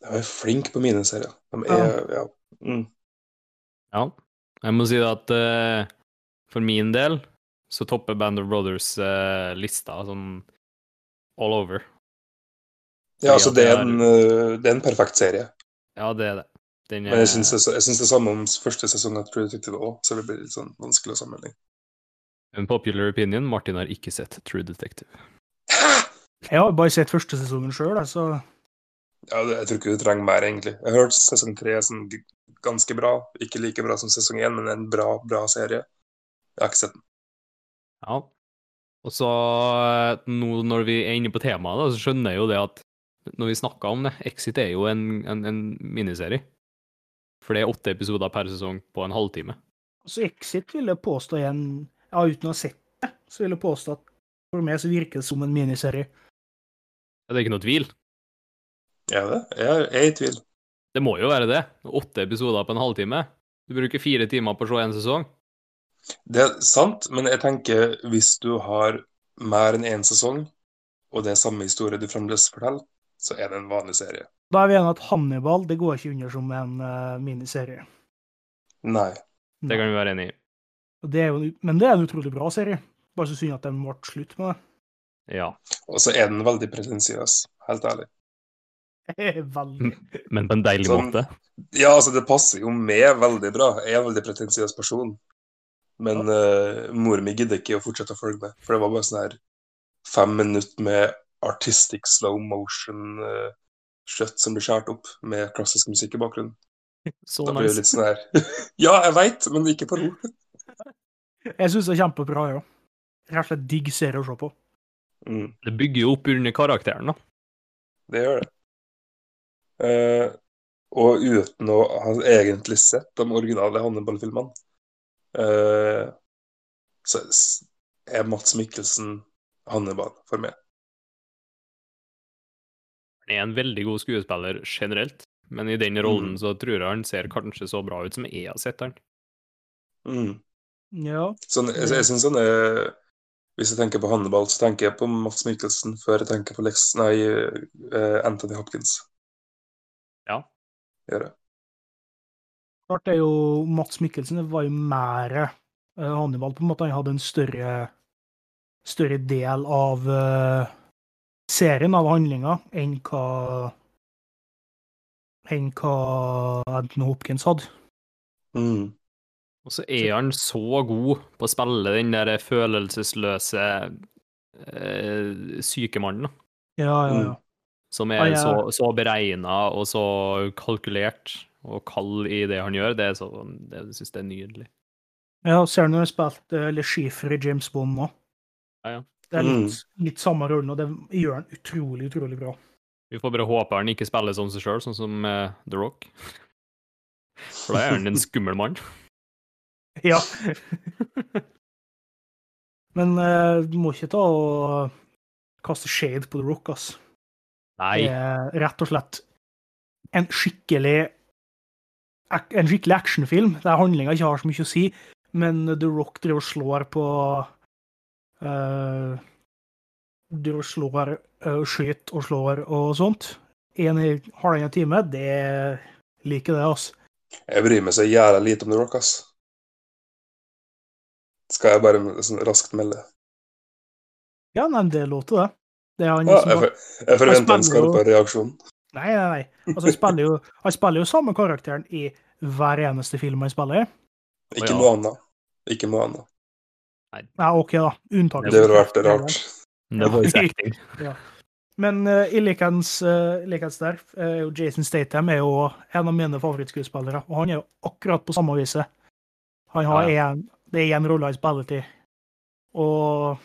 De er flink på miniserier. De er, ja. Mm. Ja. Jeg må si at uh, for min del så topper Band of Brothers uh, lista sånn all over. Ja, altså, det er, en, det øh, det er en perfekt serie. Ja, det er det. Den Men jeg er- syns det, er syns samme om første sesong av True Detective òg, så det blir litt sånn vanskelig å sammenligne. En popular opinion, Martin har ikke sett True Detective. Hæ? Jeg har bare sett første sesongen sjøl, så Ja, jeg tror ikke du trenger mer, egentlig. Jeg har hørt sesong tre er sånn ganske bra. Ikke like bra som sesong én, men en bra, bra serie. Jeg har ikke sett den. Ja. Og så, eh, nå når vi er inne på temaet, da, så skjønner jeg jo det at når vi snakker om det, Exit er jo en, en, en miniserie. For det er åtte episoder per sesong på en halvtime. altså Exit vil jeg påstå igjen, Ja, uten å ha sett det, så vil jeg påstå at for meg så virker det som en miniserie. Det er ikke noe tvil. Er det? Jeg er, jeg er i tvil. Det må jo være det. Åtte episoder på en halvtime. Du bruker fire timer på å se en sesong. Det er sant, men jeg tenker hvis du har mer enn én sesong, og det er samme historie du fremdeles forteller, så er det en vanlig serie. Da er vi enige at Hannibal det går ikke under som en uh, miniserie. Nei. Det kan vi være enig i. Det er jo, men det er en utrolig bra serie. Bare så synd at den ble slutt med det. Ja. Og så er den veldig pretensiøs, helt ærlig. Veldig. Men på en deilig Sånn- måte. Ja, altså, det passer jo med veldig bra. Jeg er en veldig pretensiøs person. Men uh, mor mi gidder ikke å fortsette å følge med, for det var bare sånn her fem minutter med artistic slow motion uh, kjøtt som blir skåret opp med klassisk musikk i bakgrunnen. Så Da blir det nice. litt sånn her Ja, jeg veit, men ikke på ro. Jeg syns det er kjempebra, ja. Rett og slett digg serie å se på. Mm, Det bygger jo opp under karakteren, da. det gjør det. Uh, og uten å ha egentlig sett de originale Hannibal-filmene, eh, så er Mats Mikkelsen Hannibal for meg. Han er en veldig god skuespiller generelt, men i den rollen Mm. så tror jeg han ser kanskje så bra ut som jeg har sett han. Mm. Ja. Sånn, jeg jeg synes han er Hvis jeg tenker på Hannibal, så tenker jeg på Mats Mikkelsen før jeg tenker på Lex, nei, eh, Anthony Hopkins. Ja. Gjør jeg. Klart det er jo Mats Mikkelsen det var jo mer eh, Hannibal. på en måte Han hadde en større, større del av uh, serien, av handlinga, enn hva enn hva Anthony Hopkins hadde. Mm. Og så er han så god på å spille den der følelsesløse eh, syke mannen, da. Ja, ja, ja. Som Ah, er ja. så, så beregna og så kalkulert og kald i det han gjør. Det så, det, jeg er nydelig. Ja, ser du når han spilte uh, Le Chiffre i James Bond nå? Ja, ja. Det er litt, litt samme rollen, og det gjør han utrolig, utrolig bra. Vi får bare håpe han ikke spiller som seg sjøl, sånn som uh, The Rock. For da er han en skummel mann. Ja. Men uh, du må ikke ta og kaste shade på The Rock, ass. Nei. Det er rett og slett en skikkelig en skikkelig actionfilm der handlinga ikke har så mye å si, men The Rock driver og slår på uh, Driver og slår uh, skyter og slår og sånt. En i halvannen time, det liker det, altså. Jeg bryr meg så jævla lite om The Rock, ass. Skal jeg bare sånn raskt melde? Ja, nei, det låter det. Det er han Ja, som jeg, jeg forventer en skarpere reaksjon. Nei, nei, nei. Altså, han spiller jo, han spiller jo samme karakteren i hver eneste film han spiller i. Ikke noe annet. Ikke noe annet. Nei, OK, da. Unntaket. Det ville vært rart. Det var riktig. acting. Men uh, i likens, uh, likens der, uh, Jason Statham er jo en av mine favorittskuespillere. Og han er jo akkurat på samme viset. Han har Ja, en, det er én rolle han spiller til. Og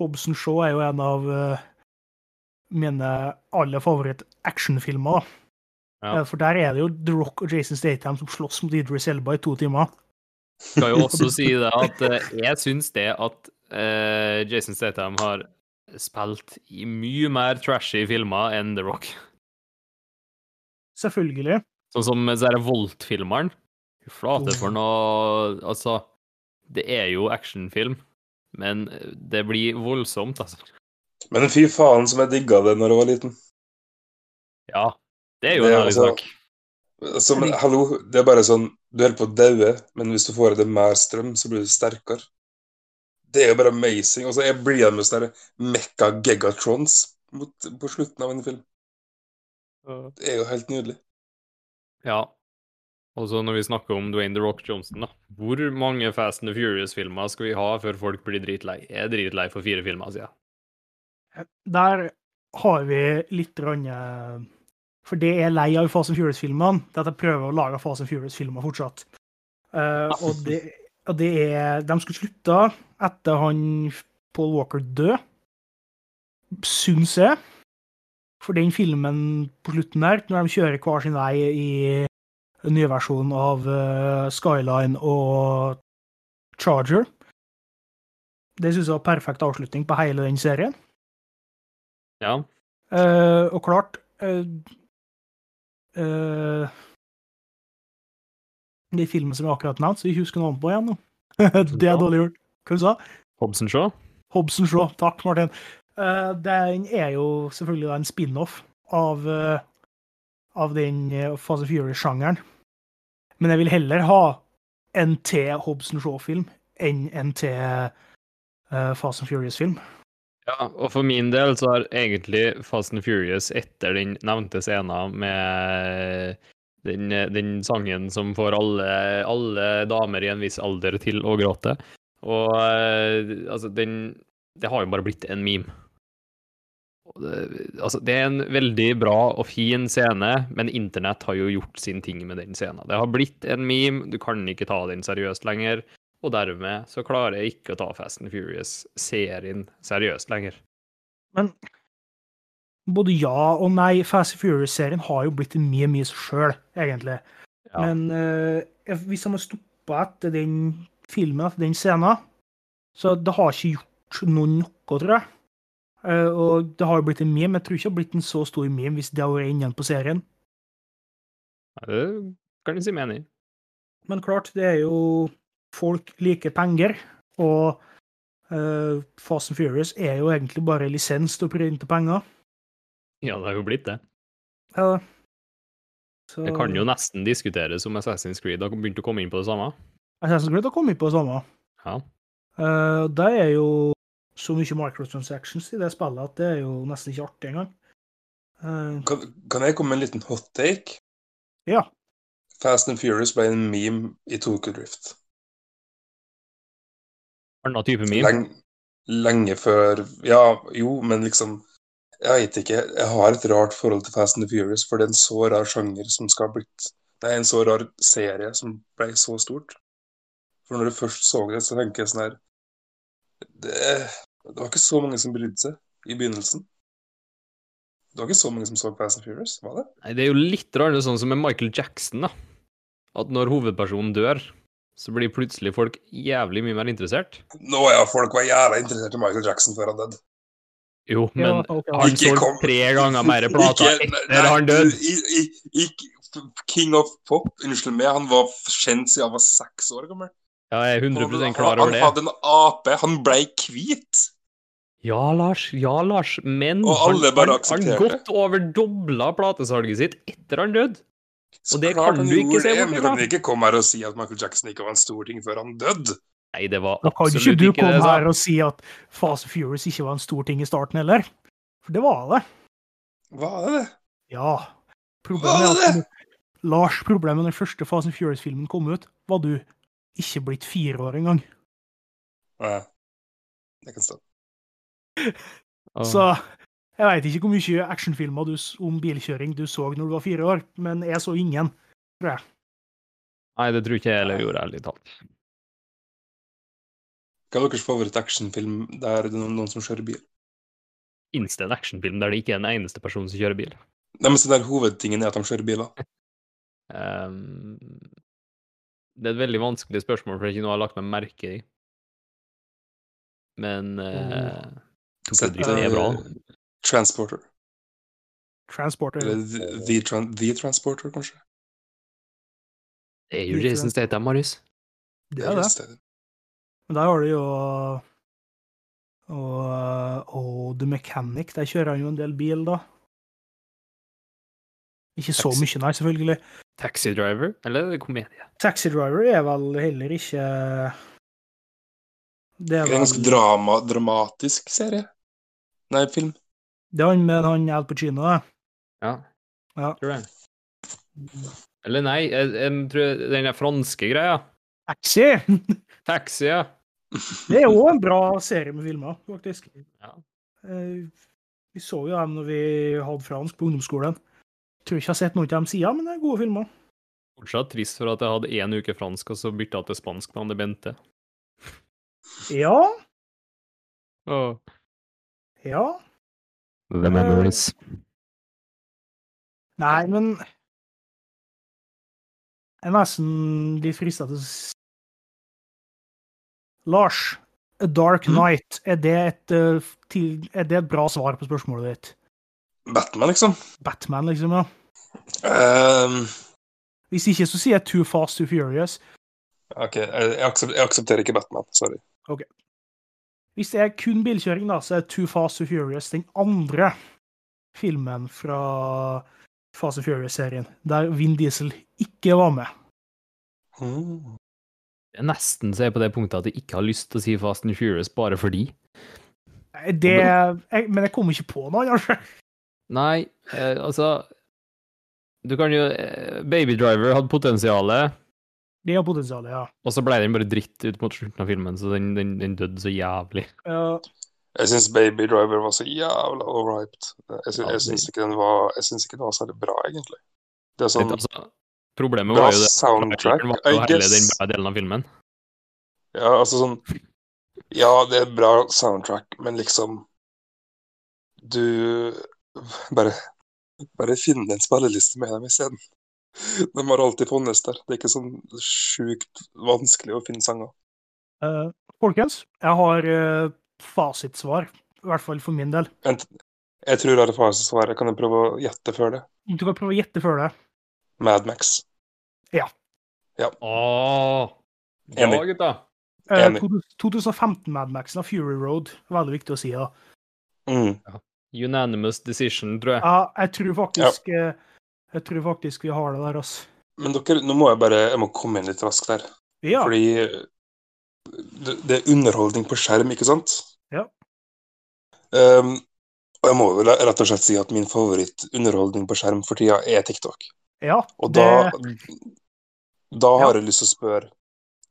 Hobson Shaw er jo en av eh, mine aller favoritt-actionfilmer. Ja. Eh, For der er det jo The Rock og Jason Statham som slåss mot Idris Elba i to timer. Skal jo også si det at eh, jeg syns det at uh, Jason Statham har spilt i mye mer trashy filmer enn The Rock. Selvfølgelig. Sånn som denne Volt-filmeren. Fy flate for noe Altså, det er jo actionfilm, men det blir voldsomt, altså. Men fy faen som jeg digga det når jeg var liten. Ja. Det er jo en ærlig altså- sak. Altså, men, hallo, det er bare sånn Du holder på å daue, men hvis du får i deg mer strøm, så blir du sterkere. Det er jo bare amazing. Og så jeg blir med sånne mekka gigatrons på slutten av en film. Det er jo helt nydelig. Ja. Og så når vi snakker om Dwayne The Rock Johnson, da. Hvor mange Fast and the Furious-filmer skal vi ha før folk blir dritlei? Jeg er dritlei for fire filmer siden. Der har vi litt grann, eh, For det er lei av Fast and Furious-filmene. Det at jeg prøver å lage Fast and Furious-filmer fortsatt. Uh, og, det, og det er De skulle slutta etter han Paul Walker død, syns jeg. For den filmen på slutten der, når de kjører hver sin vei i den nye versjonen av uh, Skyline og Charger, Det syns jeg var perfekt avslutning på hele den serien. Ja. Uh, og klart uh, uh, De filmene som jeg akkurat nevnte, så jeg husker navnet på igjen nå. det er dårlig gjort. Hva du sa du? Hobson Shaw. Hobson Shaw. Takk, Martin. Den er jo selvfølgelig en spin-off av, av den uh, Fast and Furious-sjangeren. Men jeg vil heller ha en til Hobson Shaw-film enn en til uh, Fast Furious-film. Ja, og for min del så har egentlig Fast and Furious etter den nevnte scenen med den, den sangen som får alle, alle damer i en viss alder til å gråte. Og eh, altså, den Det har jo bare blitt en meme. Det, altså, det er en veldig bra og fin scene, men internett har jo gjort sin ting med den scenen. Det har blitt en meme, du kan ikke ta den seriøst lenger. Og dermed så klarer jeg ikke å ta Fast and Furious-serien seriøst lenger. Men både ja og nei. Fast and Furious-serien har jo blitt mye, mye seg sjøl, egentlig. Ja. Men uh, hvis de har stoppa etter den filmen, etter den scenen, så det har ikke gjort noe noe, tror jeg. Uh, og det har jo blitt en meme. Jeg tror ikke det har blitt en så stor meme hvis det har vært igjen på serien. Ja, Det kan jeg si meg enig i. Men klart, det er jo Folk liker penger, og uh, Fast and Furious er jo egentlig bare lisens til å printe penger. Ja, det har jo blitt det. Ja. Så Det kan jo nesten diskuteres om Assassin's Creed har begynt å komme inn på det samme. Assassin's Creed har kommet inn på det samme. Ja. Uh, det er jo så mye microtransactions i det spillet at det er jo nesten ikke artig engang. Eh, Kan, kan jeg komme med en liten hot take? Ja. Fast and Furious ble en meme i Tokyo Drift. Annen type meme. Leng, lenge før Ja, jo, men liksom Jeg vet ikke. Jeg har et rart forhold til Fast and the Furious, for det er en så rar sjanger som skal ha blitt Det er en så rar serie som ble så stort. For når du først så det, så tenker jeg sånn her det, det var ikke så mange som brydde seg i begynnelsen. Det var ikke så mange som så Fast and Furious, var det? Nei, det er jo litt rart sånn som med Michael Jackson, da. At når hovedpersonen dør, så blir plutselig folk jævlig mye mer interessert. Nå ja, folk var jævla interessert i Michael Jackson før han døde. Jo, men Ja, okay. han Ikke kom- solgte tre ganger mer plater etter han døde. King of Pop, unnskyld meg, han var kjent siden han var seks år gammel. Ja, jeg er Han, 100 klar over det. han hadde en ape, han ble hvit. Ja, Lars. Ja, Lars. Men Og alle han, bare han, han godt over dobla platesalget sitt etter han døde. Så Og det klart kan du ikke se det, bort ifra. Kan ikke komme her og si at Michael Jackson ikke var en stor ting før han døde. Nei, det var absolutt ikke det. Da kan ikke du ikke det. komme jeg her og si at Fast Furious ikke var en stor ting i starten heller. For det var det. Var det det? Ja. Var Problemet det er at Lars, problemet med den første Fast and Furious-filmen kom ut, var du ikke blitt fire år engang. Nei. Det kan stå. Så jeg veit ikke hvor mye actionfilmer du, om bilkjøring du så når du var fire år, men jeg så ingen. tror jeg. Nei, det tror ikke jeg heller gjorde, ærlig talt. Hva er deres favoritt-actionfilm der det er noen, noen som kjører bil? Finnes det en actionfilm der det ikke er en eneste person som kjører bil? Nei, men så der Hovedtingen er at de kjører biler. um, det er et veldig vanskelig spørsmål, for det er ikke noe jeg har lagt meg merke i. Men uh, Sett, Drift er bra. Transporter. Transporter. Eller The, the, Tran- the Transporter, kanskje? det er jo Jason Statham, Marius. Det er det. Men der har du jo og, og The Mechanic. Der kjører han jo en del bil, da. Ikke så Taxi. mye, nei, selvfølgelig. Taxi Driver, eller er komedie? Taxi Driver er vel heller ikke Det er er en ganske drama, dramatisk serie. Nei, film. Det er han med han Al Pacino, det. Ja. Ja. Tror jeg. Eller nei, jeg, jeg tror den der franske greia. Taxi! Taxi, ja. Det er jo en bra serie med filmer, faktisk. Ja. Eh, Vi så jo dem når vi hadde fransk på ungdomsskolen. Jeg Tror ikke jeg har sett noe av dem siden, men det er gode filmer. Fortsatt trist for at jeg hadde én uke fransk, og så bytta jeg til spansk da det Bente. Ja, Oh. ja. The memories. Nei, men Jeg er nesten litt frista til å Lars, A Dark Mm. Night, er det, et, eh, er det et bra svar på spørsmålet ditt? Batman, liksom. Batman, liksom, ja. Um... Hvis ikke, så sier jeg Too Fast, Too Furious. OK, jeg, jeg, aksep- jeg aksepterer ikke Batman. Sorry. Hvis det er kun bilkjøring, da, så er Too Fast, and Furious den andre filmen fra Fast and Furious-serien, der Vin Diesel ikke var med. Det er nesten så jeg er på det punktet at jeg ikke har lyst til å si Fast and Furious bare fordi. Det, jeg, men jeg kommer ikke på noe annet. Nei, eh, altså Du kan jo eh, Baby Driver hadde potensialet, Det har potensial, ja. og så ble den bare dritt ut mot slutten av filmen, så den, den, den døde så jævlig. Ja, Jeg syns Baby Driver var så jævla overhyped. Jeg, sy Ja, jeg syns ikke den var Jeg syns ikke den var særlig bra, egentlig. Det er sånn altså, problemet var jo det soundtrack, var jo hele den bra delen av filmen. Ja, altså sånn Ja, det er bra soundtrack, men liksom Du Bare Bare finn en spilleliste med dem isteden. De har alltid funnes der. Det er ikke sånn sjukt vanskelig å finne sanger. Uh, folkens, jeg har uh, fasitsvar. I hvert fall for min del. Vent, jeg tror jeg har fasitsvaret. Kan jeg prøve å gjette før det? Du kan prøve å gjette før det. Mad Max. Åh! Ja, Enig. gutta. Eh, Enig. 2015 Mad av Fury Road. Veldig viktig å si. da. Mm. Unanimous decision, tror jeg. Ja, jeg tror faktisk eh, Jeg tror faktisk vi har det der, altså. Men dere, nå må jeg bare Jeg må komme inn litt raskt der. Ja. Fordi det, det er underholdning på skjerm, ikke sant? Ja. Um, og jeg må vel rett og slett si at min favoritt-underholdning på skjerm for tida er TikTok. ja Og det, da, da har Ja. jeg lyst til å spørre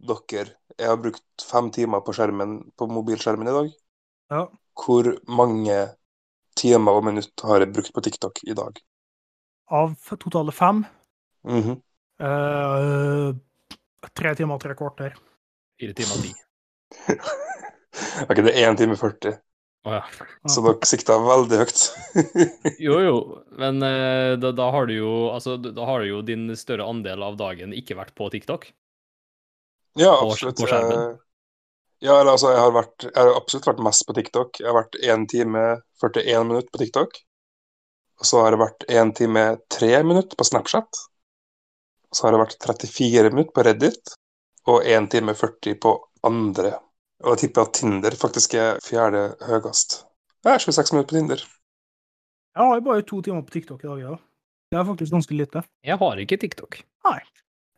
dere Jeg har brukt fem timer på skjermen på mobilskjermen i dag. Ja. Hvor mange timer og minutt har jeg brukt på TikTok i dag? Av totale fem Mm -hmm. uh, Tre timer og tre kvarter. Fire timer og ti. ok, det er 1 time 40, Oh, ja. så dere sikta veldig høyt. Jo, jo, men eh, da, da har du jo Altså, da har jo din større andel av dagen ikke vært på TikTok. Ja, absolutt. på skjermen? Eh, Ja, eller altså, jeg har, vært, jeg har absolutt vært mest på TikTok. Jeg har vært 1 time 41 minutter på TikTok. Og så har det vært 1 time 3 minutter på Snapchat. Og så har det vært 34 minutter på Reddit. Og 1 time 40 på andre. Og jeg tipper at Tinder faktisk er fjerde høyest. Jeg er 26 minutter på Tinder. Jeg har jo bare to timer på TikTok i dag. Ja. Det er faktisk ganske lite. Jeg har ikke TikTok.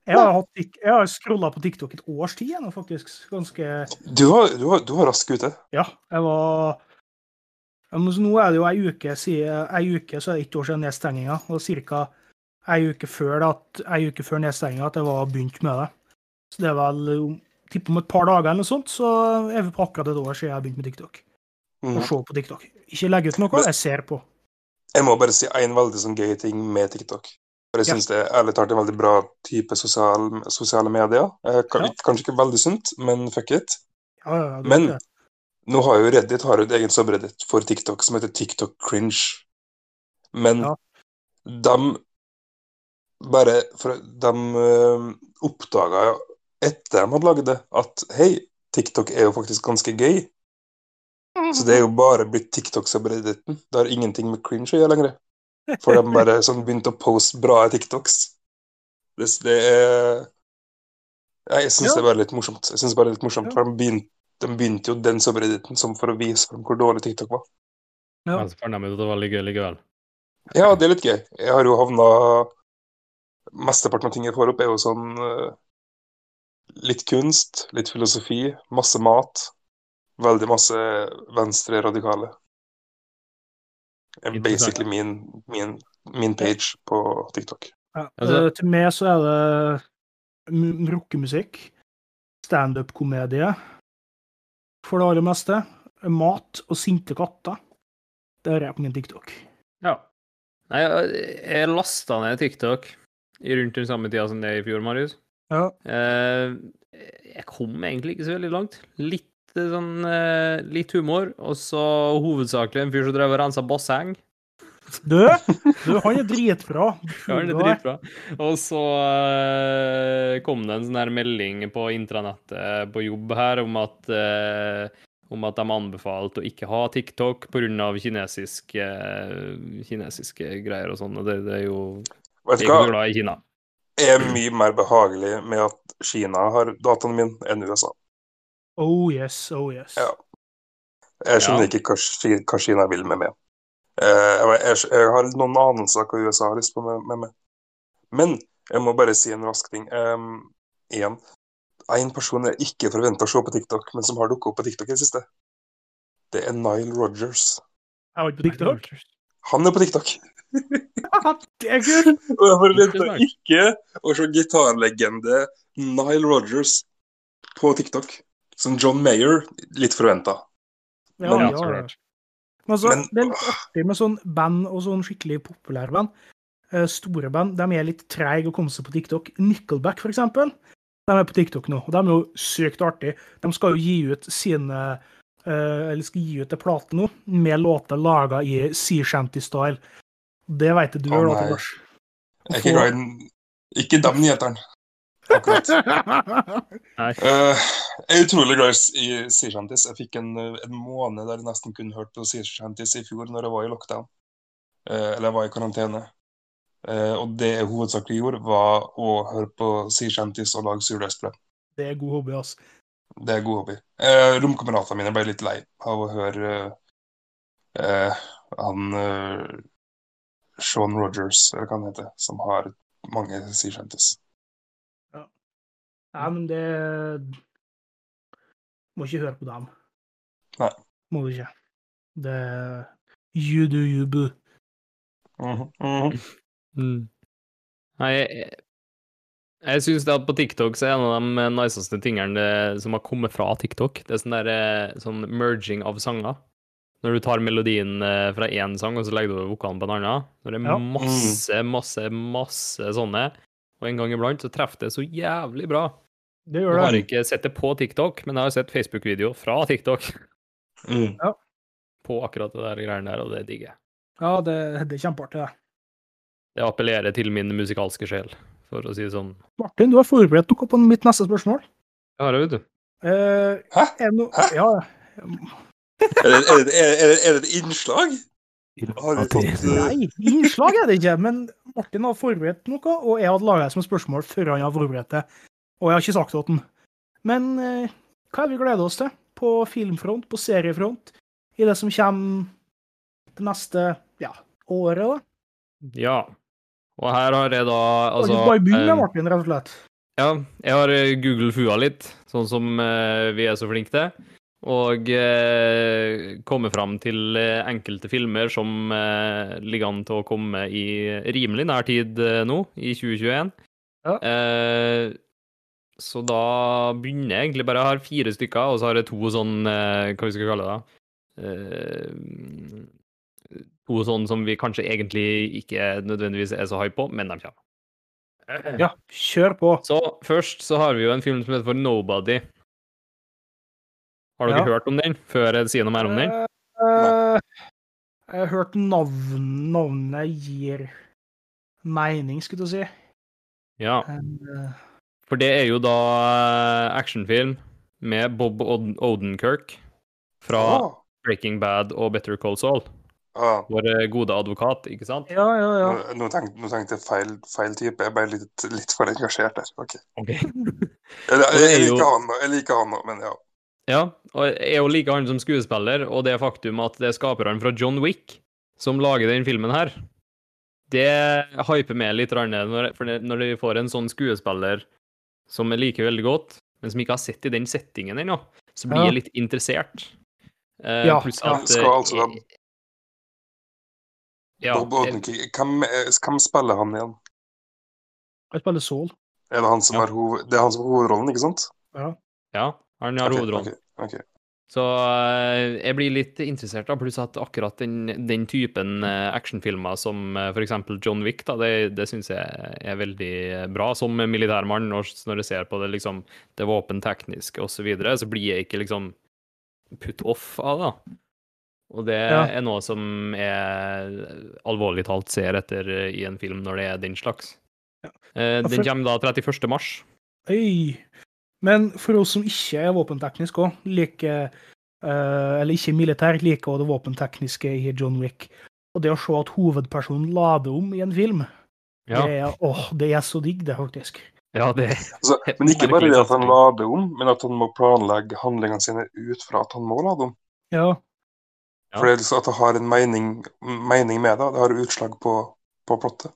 Jeg har, hatt, jeg har scrolla på TikTok et års tid nå, faktisk. Ganske Du var, du var, du var rask ute. Ja, jeg var Nå er det jo ei uke siden ei uke, så er det ett år siden nedstenginga. Og ca. ei uke før at, ei uke før nedstenginga at jeg var begynt med det. Så det er vel tipper om et par dager eller noe sånt, så er vi på akkurat et år siden jeg har begynt med TikTok. Mm. Og se på TikTok. Ikke legge ut noe, jeg ser på. Jeg må bare si en veldig sånn gøy ting med TikTok. For jeg Ja. det er ærlig talt en veldig bra type sosial, sosiale medier. Eh, Ja. Kanskje ikke veldig sunt, men fuck it. Ja, ja, Men det. Nå har jo Reddit har jo et eget subreddit for TikTok som heter TikTok Cringe. Men Ja. de bare for De uh, oppdaga jo etter de hadde laget det, at hei, TikTok er jo faktisk ganske gøy. Så det er jo bare blitt TikTok-subredditen. Det har ingenting med cringe å gjøre lenger. For de bare sånn begynte å poste bra TikToks. Det, det er Jeg syns Ja. det er bare litt morsomt. Jeg synes det er litt morsomt. For de begynte, de begynte jo den subredditen som for å vise frem hvor dårlig TikTok var. Ja. Men så fant de ut at det var veldig gøy likevel. Ja, det er litt gøy. Jeg har jo havna Mesteparten av ting jeg får opp, er jo sånn eh, litt kunst, litt filosofi, masse mat. Veldig masse venstre-radikale. Er basically min, min, min page på TikTok. Ja. Altså- eh, til meg så er det rockemusikk, standup-komedie for det aller meste, mat og sinte katter. Det har jeg på min TikTok. Ja. Nei, jeg, lasta ned TikTok i rundt den samme tida som det i fjor, Marius. Ja. Eh, jeg kom egentlig ikke så veldig langt. Litt eh, sånn eh, Litt humor, og så hovedsakelig en fyr som drev og rensa basseng. Du, du, han er dritbra. Ja, det er dritbra. Og så uh, kom det en sånn her melding på intranettet på jobb her om at, uh, om at de anbefalte å ikke ha TikTok pga. Kinesiske, kinesiske greier og sånn. Og det, det er jo Vet Jeg du hva? ikke glad i Kina. er mye mer behagelig med at Kina har dataen min enn USA. Oh yes, oh yes. Ja. Jeg skjønner Ja. ikke hva, hva Kina vil med meg. Eh, jeg, jeg, jeg har noen anelser hva USA har lyst på med, med meg. Men jeg må bare si en rask ting. Um, igjen, en person jeg ikke forventa å se på TikTok, men som har dukket opp på TikTok i det siste, det er Nile Rogers. Jeg var ikke på TikTok. Han er på TikTok. Det er kult! Og jeg forventa ikke å se gitarlegende Nile Rogers på TikTok. Som John Mayer, litt forventa. Ja, Men- ja, Ja, så Men det er litt artig med sånn band og sånn skikkelig populære band. Eh, store band de er litt treige å komme seg på TikTok. Nickelback, for eksempel, de er på TikTok nå. og De er jo sykt artige. De skal jo gi ut sine eh, Eller skal gi ut en plate nå med låter laga i Sea Shanty-style. Det vet du du oh, da. Lars. Jeg er ikke glad i den Ikke de nyhetene. Akkurat. Nei. Eh, jeg er utrolig glad i Sea Shanties. Jeg fikk en, eh, en måned der jeg nesten kun hørte på Sea Shanties i fjor, når jeg var i lockdown. Eh, eller jeg var i karantene. Eh, og det jeg hovedsakelig gjorde, var å høre på Sea Shanties og lage surdeigsbrød. Det er god hobby, altså. Det er god hobby. Eh, Romkameratene mine ble litt lei av å høre eh, eh, han eh, Sean Rogers, eller hva han heter, som har mange Sea Shanties. Ja. Nei, men det Må ikke høre på dem. Nei. Må du ikke. Det You do you, boo. Mm -hmm. Mm. Nei, jeg, jeg syns at på TikTok så er en av de niceste tingene som har kommet fra TikTok, det er sånn der eh, sånn merging av sanger. Når du tar melodien eh, fra én sang, og så legger du over vokalen på en annen. Når det er Ja. masse, masse, masse sånne, og en gang iblant så treffer det så jævlig bra. Det Jeg gjør har ikke sett det på TikTok, men jeg har sett Facebook-video fra TikTok Mm. på akkurat det der greiene der, og det digger jeg. Ja, det, det er kjempeartig, det. Det appellerer til min musikalske sjel, for å si det sånn. Martin, du har forberedt noe på mitt neste spørsmål. Jeg har det, vet du. Eh, Hæ? Er det no Hæ? Ja. Er, det, er, det, er, det, er det et innslag? Eh, Nei, innslag er det ikke. Men Martin har forberedt noe, og jeg hadde laga det som spørsmål før han har forberedt det. Og jeg har ikke sagt det til han. Men eh, hva er det vi gleder oss til på filmfront, på seriefront, i det som kommer det neste ja, året, da? Ja. Og her har jeg da altså bare begynn med eh, Martin, rett og slett. Ja, jeg har googlet Google Fua litt, sånn som eh, vi er så flinke til. Og eh, komme fram til eh, enkelte filmer som eh, ligger an til å komme i rimelig nær tid eh, nå, i 2021. Ja. Eh, så da begynner jeg egentlig bare Jeg har fire stykker, og så har jeg to sånn eh, Hva vi skal kalle det? da? to sånn som vi kanskje egentlig ikke nødvendigvis er så hype på, men de kommer. Ja, kjør på. Så først så har vi jo en film som heter for Nobody. Har dere Ja. hørt om den, før jeg sier noe mer om den? Uh, jeg har hørt navn, navnet gir mening, skulle du si. Ja, Eh, for det er jo da eh, actionfilm med Bob Od- Odenkirk fra ah, Breaking Bad og Better Call Saul. ah, Vår eh, gode advokat, ikke sant? ja, ja, ja. nå, nå, tenkte, nå tenkte jeg feil, feil type. Jeg ble litt, litt for engasjert der. Ok. okay. Jeg, jeg, jeg liker han, jeg liker han men ja. Ja, og jeg er jo like han som skuespiller, og det faktum at det er skaperne fra John Wick som lager den filmen her, det hyper meg litt, når, for når vi får en sånn skuespiller som jeg liker veldig godt, men som ikke har sett i den settingen ennå, så blir Ja. jeg litt interessert. Uh, Ja, pluss ja. Skal eh, altså ja, Bob Odenkirk, hvem, eh, hvem spiller han igjen? Jeg spiller Saul. Er det han som Ja. er hoved, det er han som har hovedrollen, ikke sant? Ja. ja, han har okay, hovedrollen. ok, ok. Så eh, jeg blir litt interessert, da, pluss at akkurat den, den typen eh, actionfilmer som uh, f.eks. John Wick, da, det, det syns jeg er veldig bra. Som militærmann, når, jeg ser på det liksom, det våpentekniske osv., så, videre, så blir jeg ikke liksom put off av det. Og det Ja. er noe som jeg alvorlig talt ser etter eh, i en film når det er den slags. Ja. Eh, Den kommer da 31. mars. Øy. Men for oss som ikke er våpenteknisk òg, liker eh, Eller ikke militær, liker òg det våpentekniske i John Wick. Og det å se at hovedpersonen lader om i en film, Ja, det, er, åh, det er så digg, det, faktisk. ja det Altså, men ikke bare det at han lader om, men at han må planlegge handlingene sine ut fra at han må lade om. Ja. Ja. For det er liksom at det har en mening, mening med det. Det har utslag på, på plottet.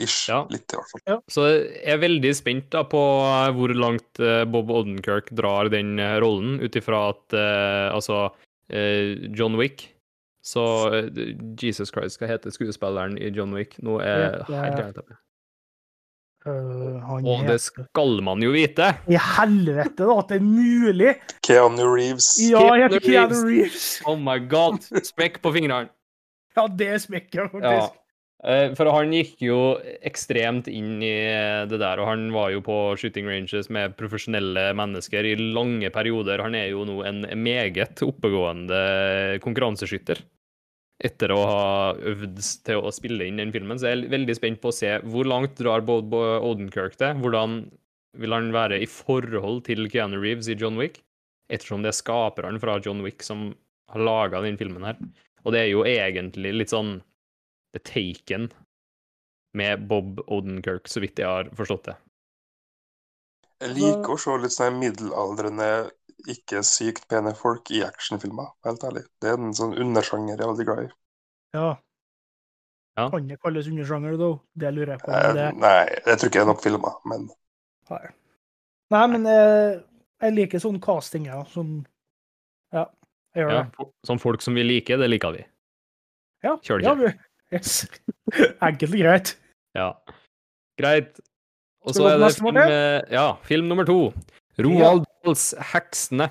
Ish. Ja. Litt, i hvert fall. Så jeg er veldig spent da på eh, hvor langt eh, Bob Odenkirk drar den eh, rollen, ut ifra at uh, altså uh, John Wick Så uh, Jesus Christ, hva heter skuespilleren i John Wick? Nå er Det er- helt han Og det skal man jo vite! I helvete, da, at det er mulig! Keanu Reeves. Ja, jeg heter Keanu Reeves! Oh my god! Smekk på fingrene. Ja, det smekker jeg, Ja. faktisk. Eh, For han gikk jo ekstremt inn i det der, og han var jo på shooting ranges med profesjonelle mennesker i lange perioder. Han er jo nå en meget oppegående konkurranseskytter. Etter å ha øvd til å spille inn den filmen, så jeg er veldig spent på å se hvor langt drar Bob Odenkirk det. Hvordan vil han være i forhold til Keanu Reeves i John Wick? Ettersom det er skaperen fra John Wick som har laga den filmen her. Og det er jo egentlig litt sånn The Taken med Bob Odenkirk, så vidt jeg har forstått det. Jeg liker å se litt sånn middelaldrende, ikke sykt pene folk i actionfilmer, helt ærlig. Det er en sånn undersjanger jeg er veldig glad i. Ja. Ja. Kan det kalles undersjanger, da? Det lurer jeg på. Eh, det... nei, jeg tror ikke det er nok filmer, men Nei. Nei, men eh, jeg liker sånn casting, ja. Sånn Ja, jeg gjør Ja, det. Sånn folk som vi liker, det liker vi. Ja, Kjør det ja, vi- Yes. Enkelt og greit. Ja. Greit. Og så er det film, eh, ja, film nummer to. Roald Dahls 'Heksene'.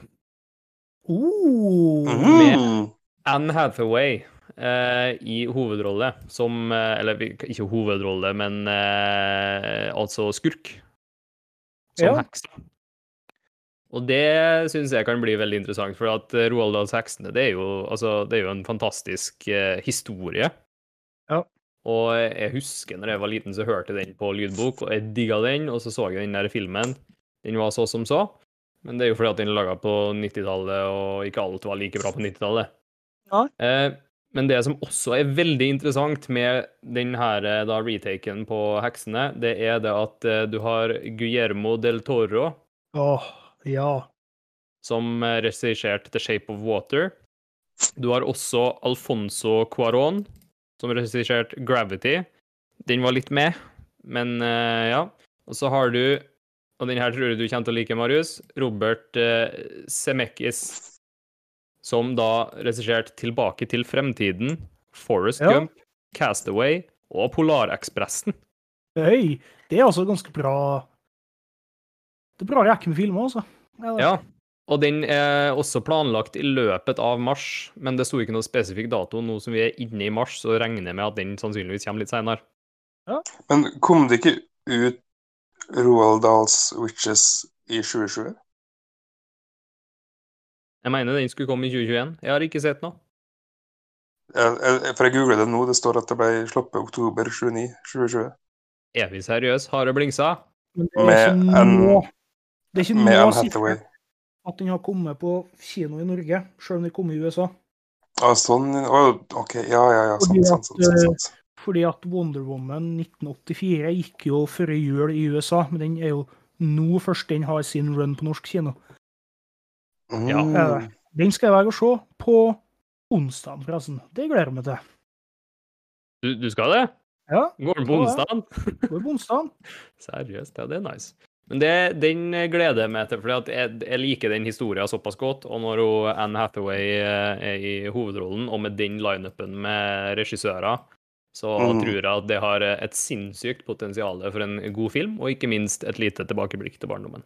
Oh. Med Anne Hathaway eh, i hovedrolle som eh, Eller ikke hovedrolle, men eh, altså skurk. Som Ja. heks. Og det syns jeg kan bli veldig interessant, for at eh, Roald Dahls 'Heksene' det er jo, altså, det er jo en fantastisk eh, historie. Ja. Og jeg husker når jeg var liten, så hørte jeg den på lydbok, og jeg digga den, og så så jeg den der filmen. Den var så som så. Men det er jo fordi at den er laga på 90-tallet, og ikke alt var like bra på 90-tallet. Ja. Eh, men det som også er veldig interessant med den her eh, da, retaken på Heksene, det er det at eh, du har Guillermo del Toro, Åh, ja. som eh, regisserte The Shape of Water. Du har også Alfonso Cuarón, som regisserte Gravity. Den var litt med, men uh, ja. Og så har du, og den her tror jeg du kommer til å like, Marius, Robert uh, Zemeckis, som da regisserte Tilbake til fremtiden, Forest Ja. Gump, Castaway og Polarekspressen. Høy. Det er altså ganske bra Det er bra rekke med filmer, altså. Ja, og den er også planlagt i løpet av mars, men det sto ikke noe spesifikk dato. Nå som vi er inne i mars, så regner jeg med at den sannsynligvis kommer litt senere. Men kom det ikke ut Roald Dahls Witches i 2020? Jeg mener den skulle komme i 2021. Jeg har ikke sett noe. Jeg, jeg, for jeg googler det nå, det står at det ble sluppet oktober 29, 2020. Er vi seriøse? Har det blingsa? Men det er Med en- Med en Hathaway. At den har kommet på kino i Norge, selv om den kom i USA. Ja, sånn, OK, ja, ja, ja, Fordi sånn, sånn, sant, sant, sant. Fordi at Wonder Woman 1984 gikk jo før jul i USA, men den er jo nå først den har sin run på norsk kino. Ja. Mm. Den skal jeg være og se på onsdag, forresten. Det gleder jeg meg til. Du, du skal det? Ja, Går den på onsdag? går på onsdag. Seriøst, ja, det er nice. Men det, den gleder jeg meg til, for jeg, jeg liker den historien såpass godt. Og når Anne Hathaway eh, er i hovedrollen, og med den lineupen med regissører, så Mm. tror jeg at det har et sinnssykt potensial for en god film, og ikke minst et lite tilbakeblikk til barndommen.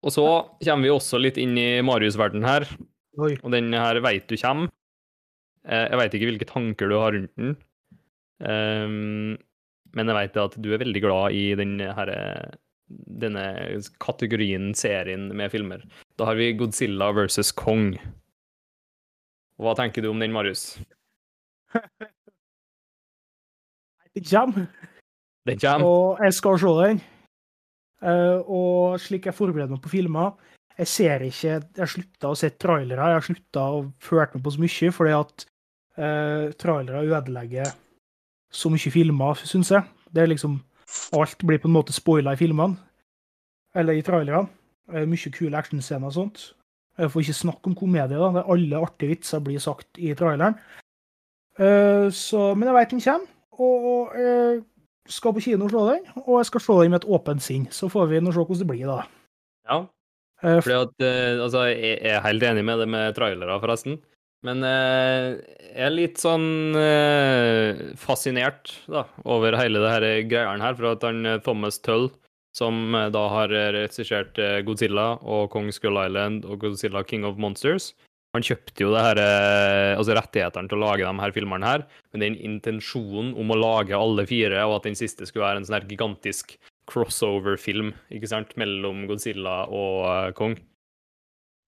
Og så kommer vi også litt inn i Marius-verden her, Oi. og den her veit du kommer. Eh, Jeg veit ikke hvilke tanker du har rundt den. Men jeg veit at du er veldig glad i den her denne kategorien, serien med filmer. Da har vi Godzilla versus Kong. Hva tenker du om den, Marius? den kommer, Den kommer. og jeg skal se den. Eh, og slik jeg forbereder meg på filmer Jeg ser ikke Jeg har slutta å se trailere. Jeg har slutta å følge med på så mye, fordi at uh, trailere ødelegger så mye filmer, syns jeg. Det er liksom Alt blir på en måte spoila i filmene. Eller i trailerne. Eh, mye kule actionscener og sånt. Jeg får ikke snakke om komedie, da. Det er alle artige vitser blir sagt i traileren. Eh, så, men jeg veit den kommer, og jeg skal på kino og slå den. Og jeg skal slå den med et åpent sinn. Så får vi nå se hvordan det blir, da. Ja. Eh, Fordi at, eh, altså, jeg er helt enig med det med trailere, forresten. Men eh, jeg er litt sånn eh, fascinert da, over hele det her greiene her. For at han eh, Thomas Tull, som da har regissert Godzilla og Kong Skull Island og Godzilla King of Monsters, han kjøpte jo det her, altså rettighetene til å lage de her filmene her, med den intensjonen om å lage alle fire, og at den siste skulle være en sånn her gigantisk crossover-film ikke sant, mellom Godzilla og Kong.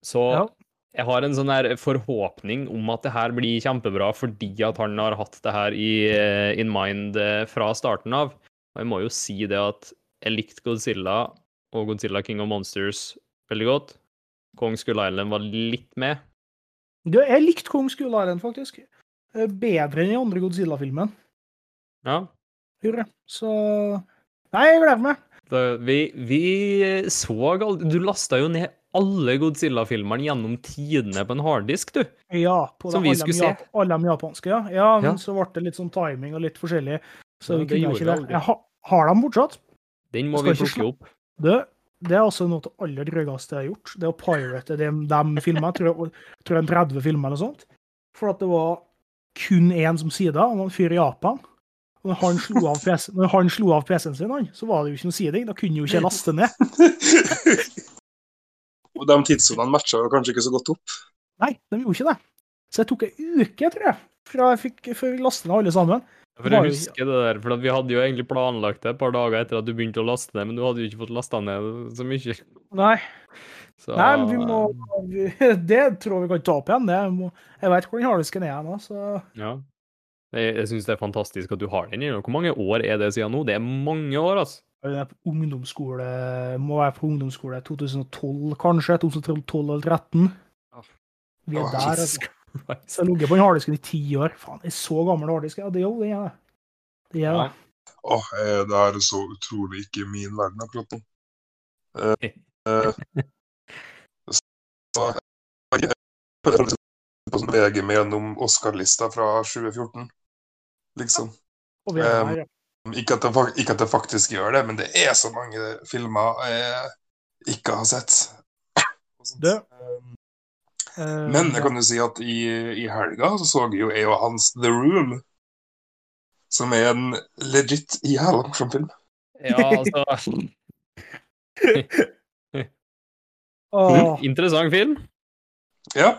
Så Ja. Jeg har en sånn her forhåpning om at det her blir kjempebra fordi at han har hatt det her i eh, in mind eh, fra starten av. Og jeg må jo si det at jeg likte Godzilla og Godzilla King of Monsters veldig godt. Kong Skull Island var litt med. Du, jeg likte Kong Skull Island, faktisk. Eh, Bedre enn i andre Godzilla-filmen. Ja. Gjorde. Så Nei, jeg gleder meg. Da, vi, vi så aldri Du lasta jo ned alle Godzilla-filmene gjennom tidene på en harddisk, du. Ja, på Som vi skulle se. alle de japanske, ja. ja. Men Ja. så ble det litt sånn timing og litt forskjellig. Så Ja, vi kunne ikke det. Jeg ha, har dem fortsatt. Den må vi plukke opp. Det, det er også noe av det aller drøyeste jeg har gjort. Det å pirate de, de filmene. Jeg tror, jeg tror det er 30 filmer eller noe sånt. For at det var kun én som sida, og en fyr i Japan. Når han slo av PC når han slo av PC-en sin, så var det jo ikke noe siding. Da kunne jo ikke laste ned. Og de tidssonene matcha kanskje ikke så godt opp. Nei, de gjorde ikke det. Så det tok ei uke, tror jeg, fra jeg fikk, lastet ned alle sammen. For var jeg husker det der, for vi hadde jo egentlig planlagt det et par dager etter at du begynte å laste ned, men du hadde jo ikke fått lasta ned så mye. Nei, Så, nei men vi må vi, Det tror jeg vi kan ta opp igjen. Det må, jeg vet hvor den harddisken er nå, så Ja. Jeg, jeg syns det er fantastisk at du har den. Hvor mange år er det siden nå? Det er mange år, altså. Er ungdomsskole Må være på ungdomsskole 2012, kanskje. 2012 eller 2013. Vi er der. Jesus Altså. Så jeg har ligget på den harddisken i ti år. Faen, jeg er så gammel harddisk. Ja, det er jo det. er det. Er Ja. det. Åh, eh, det er så utrolig ikke min verden akkurat nå. Eh, eh, så jeg på sånn VG med gjennom Oscar-lista fra 2014, liksom. Og vi er Um, der, ja. Ikke at, det, ikke at det faktisk gjør det, men det er så mange filmer jeg ikke har sett. Det- Um, Eh, Men jeg kan jo si at i, i helga så så jeg jo jeg og Hans The Room, som er en legit jævla morsom film. Ja, altså åh, Interessant film. Ja,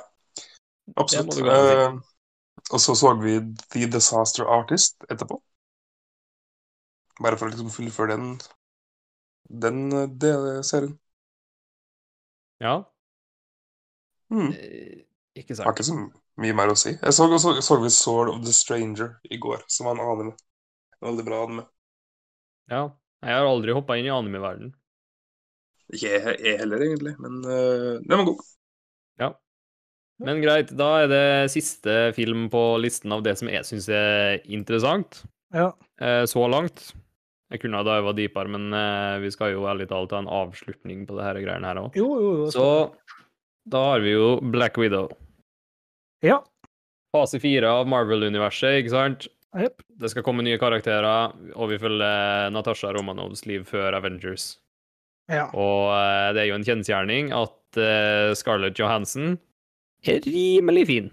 absolutt. Eh, og så så vi The Disaster Artist etterpå. Bare for å liksom fullføre den den eh, det- serien. Ja. Mm. eh, Ikke Jeg har ikke så mye mer å si. Jeg så, så, så vi Sword of the Stranger i går, som var en anime. En Veldig bra anime. Ja. Jeg har aldri hoppa inn i anime-verden. Ikke jeg, jeg heller, egentlig, men eh, den var god. Ja. Men greit, da er det siste film på listen av det som jeg syns er interessant ja. eh, så langt. Jeg kunne ha diva dypere, men eh, vi skal jo ærlig talt ha en avslutning på det her greiene her òg. Jo, jo, jo. Så da har vi jo Black Widow. Ja. Fase fire av Marvel-universet, ikke sant? Yep. Det skal komme nye karakterer, og vi følger Natasha Romanovs liv før Avengers. Ja. Og eh, det er jo en kjensgjerning at eh, Scarlett Johansen er rimelig fin.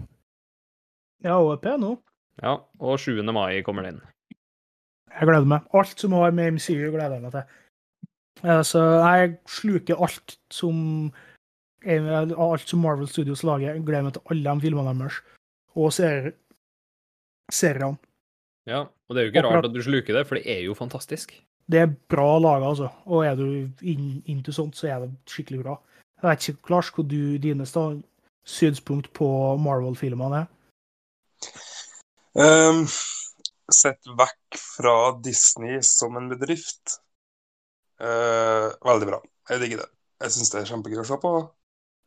ja, hun er pen hun. Ja, og 7. mai kommer den. Jeg gleder meg. Alt som har med MCU, gleder jeg meg til. Så jeg sluker alt som alt som Marvel Studios lager. Jeg gleder meg til alle de filmene deres. Og serier. seriene. Ja, og det er jo ikke Akkurat. rart at du sluker det, for det er jo fantastisk. Det er bra laga, altså. Og er du inn, into sånt, så er det skikkelig bra. Jeg vet ikke, Lars, hvor du, dine synspunkt på Marvel-filmene er. Um, sett vekk fra Disney som en bedrift. Eh, veldig bra. Jeg digger det. Jeg syns det er kjempegøy å se på.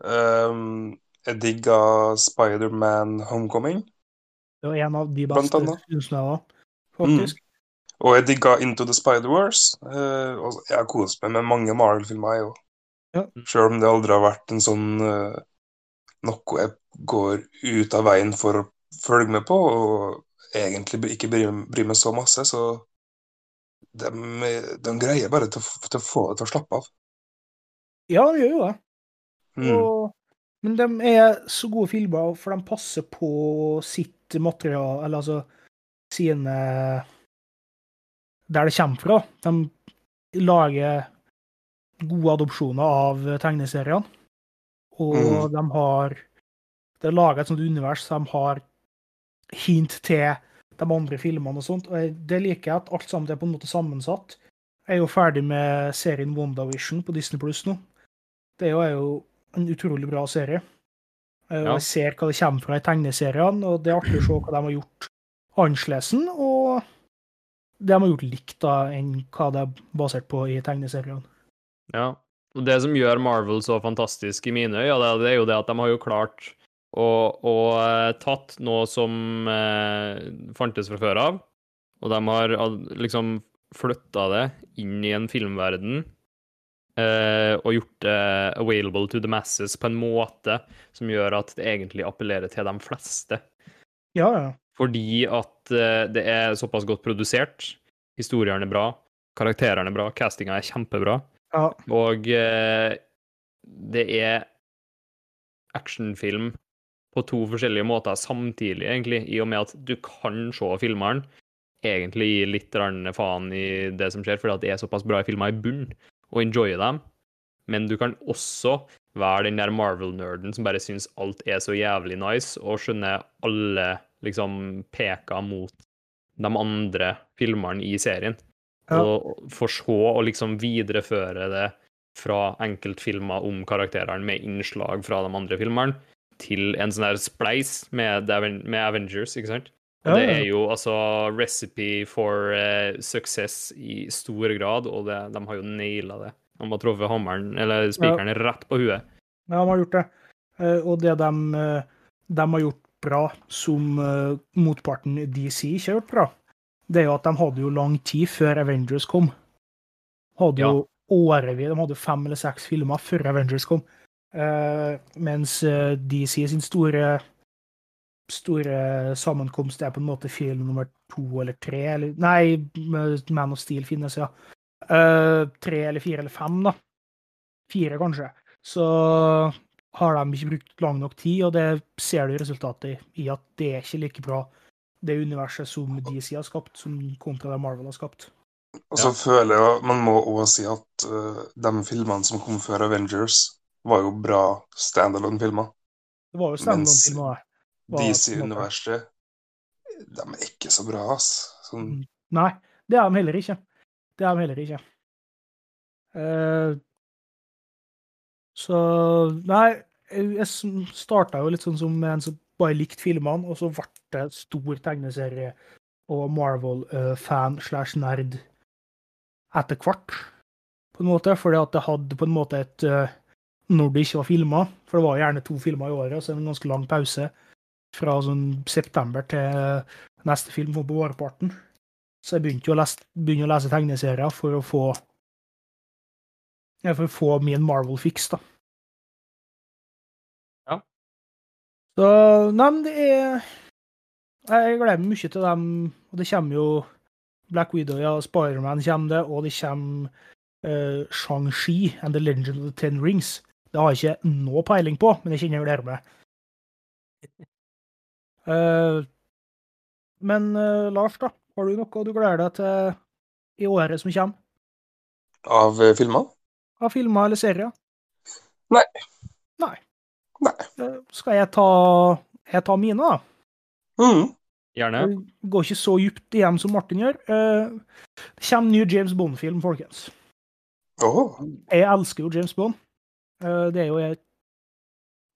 Um, jeg digga Spiderman Homecoming. Det var en av de beste, kunstnerne, faktisk. Mm. Faktisk. Og jeg digga Into the Spider-Wars. Uh, og jeg har kost meg med mange Marvel-filmer, jeg òg. Ja. Sjøl om det aldri har vært en sånn eh, noe jeg går ut av veien for å følge med på, og egentlig ikke bryr, bryr meg så masse, så de, de greier bare til, til å få det til å slappe av. Ja, de gjør jo det. Mm. Og, men de er så gode filmer, for de passer på sitt material, eller altså sine Der det kommer fra. De lager gode adopsjoner av tegneseriene. Og mm. de har Det er laga et sånt univers de har hint til de andre filmene og sånt. Og det liker jeg, at alt sammen er på en måte sammensatt. Jeg er jo ferdig med serien WandaVision på Disney Pluss nå. Det er jo, er jo en utrolig bra serie. Eh, Og Ja. Jeg ser hva det kommer fra i tegneseriene, og det er artig å se hva de har gjort annerledes, og det de har gjort likt da, enn hva det er basert på i tegneseriene. Ja. Og det som gjør Marvel så fantastisk i mine øyne, det er jo det at de har jo klart å, å eh, tatt noe som eh, fantes fra før av, og de har liksom flytta det inn i en filmverden eh, og gjort det available to the masses på en måte som gjør at det egentlig appellerer til de fleste. Ja, ja. Fordi at eh, det er såpass godt produsert, historiene er bra, karakterene er bra, castinga er kjempebra. ja. Og eh, det er actionfilm på to forskjellige måter samtidig, egentlig, i og med at du kan se filmeren, egentlig gi litt faen i det som skjer, fordi at det er såpass bra filmer i bunn, og enjoye dem. Men du kan også være den der Marvel-nerden som bare syns alt er så jævlig nice, og skjønner alle liksom peka mot de andre filmene i serien. Ja. Og for så å liksom videreføre det fra enkeltfilmer om karakterene med innslag fra de andre filmene, til en sånn der spleis med, med Avengers, ikke sant? Og det er jo altså recipe for uh, success i stor grad, og det, de har jo naila det. De har truffet hammeren, eller spikeren, rett på huet. Ja, de har gjort det. Eh, Og det de, eh, de har gjort bra, som motparten DC ikke har gjort bra, det er jo at de hadde jo lang tid før Avengers kom. Hadde jo årevis, De hadde fem eller seks filmer før Avengers kom. Eh, mens eh, DC sin store store sammenkomst er på en måte film nummer to eller tre, eller Nei, Man of Steel finnes, ja. Eh, tre eller fire eller fem, da. Fire, kanskje. Så har de ikke brukt lang nok tid, og det ser du resultatet i, i at det er ikke like bra, det universet som DC har skapt, som kontra det Marvel har skapt. Og så føler jeg man må også si at uh, de filmene som kom før Avengers, var jo bra standalone-filmer. Det var jo standalone-filmer. DC-universet, de er ikke så bra, ass. Sånn, Nei, det er de heller ikke. Det er de heller ikke. Uh, så Nei, jeg starta jo litt sånn som en som bare likte filmene, og så ble det stor tegneserie og Marvel-fan slash nerd etter hvert, på en måte. Fordi at det hadde på en måte et eh, Når det ikke var filma. for det var gjerne to filmer i året, så en ganske lang pause fra sånn september til neste film på vårparten. Så jeg begynte jo å lese, begynte å lese tegneserier for å få for å få min Marvel fix, da. Ja. Så Nei, men det er Jeg gleder meg mye til dem, og det kommer jo Black Widow, ja, Spiderman kommer det, og det kommer uh, Shang-Chi and the Legend of the Ten Rings. Det har jeg ikke noe peiling på, men jeg kjenner jeg gleder meg. Eh, men eh, Lars, da? Har du noe du gleder deg til i året som kommer? av eh, filmer. Av filmer eller serier? Nei. Nei. Nei. Eh, Skal jeg ta, jeg ta mine, da? Mm. Gjerne. Jeg går ikke så dypt igjen som Martin gjør. Eh, Det kommer ny James Bond-film, folkens. Oh. Jeg elsker jo James Bond. Eh, Det er jo et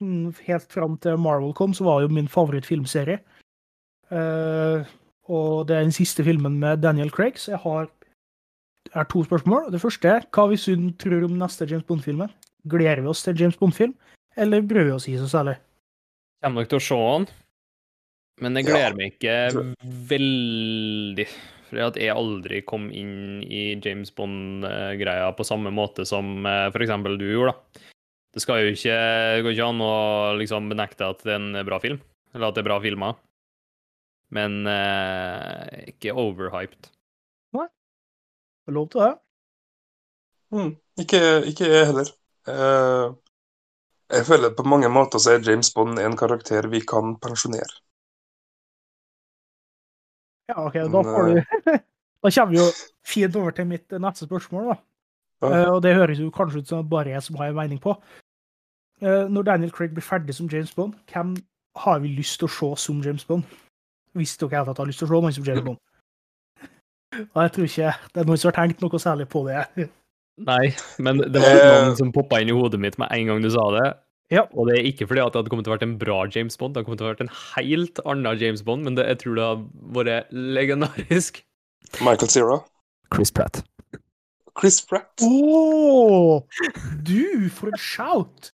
mm, Helt fram til Marvel kom, så var jo min favorittfilmserie. Eh, Og det er den siste filmen med Daniel Craig, så jeg har, jeg har to spørsmål. Det første er hva vi Sunn tror om neste James Bond-filmen. Gleder vi oss til James Bond-film, eller bryr vi oss ikke så særlig? Kommer nok til å se den, men jeg Ja, gleder meg ikke veldig. For at jeg aldri kom inn i James Bond-greia på samme måte som f.eks. for eksempel du gjorde, da. Det skal jo ikke, det går ikke an å liksom benekte at det er en bra film, eller at det er bra filmer. Men eh, ikke overhyped. Nei. Det er lov til det. mm, ikke, ikke jeg heller. Uh, jeg føler på mange måter så er James Bond en karakter vi kan pensjonere. Ja, OK, da får du Da kommer vi jo fint over til mitt eh, neste spørsmål, da. Ja. Eh, og det høres jo kanskje ut som bare jeg som har en mening på. Eh, når Daniel Craig blir ferdig som James Bond, hvem har vi lyst til å se som James Bond? Hvis dere helt tatt har lyst til å se noen som James Bond. Og jeg tror ikke det er noen som har tenkt noe særlig på det. Nei, men det var Eh. noen som poppa inn i hodet mitt med en gang du sa det. Ja. Og det er ikke fordi at det hadde kommet til å vært en bra James Bond, det hadde kommet til å vært en helt annen James Bond, men det, jeg tror det hadde vært legendarisk. Michael Cera. Chris Pratt. Chris Pratt. Å! Du, for en shout!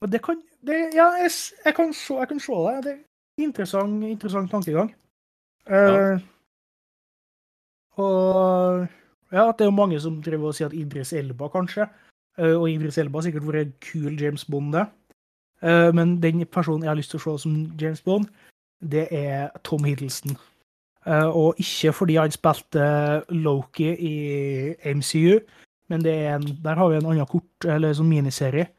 Og det kan det, Ja, jeg, jeg, kan se, jeg kan se det. Det er interessant, interessant tankegang. Eh, og ja, det er jo mange som driver og sier at Idris Elba, kanskje. Uh, og Idris Elba har sikkert vært en kul James Bond, det. Uh, men den personen jeg har lyst til å se som James Bond, det er Tom Hiddleston. Uh, og ikke fordi han spilte Loki i MCU, men det er en, der har vi en annen kort, eller sånn miniserie.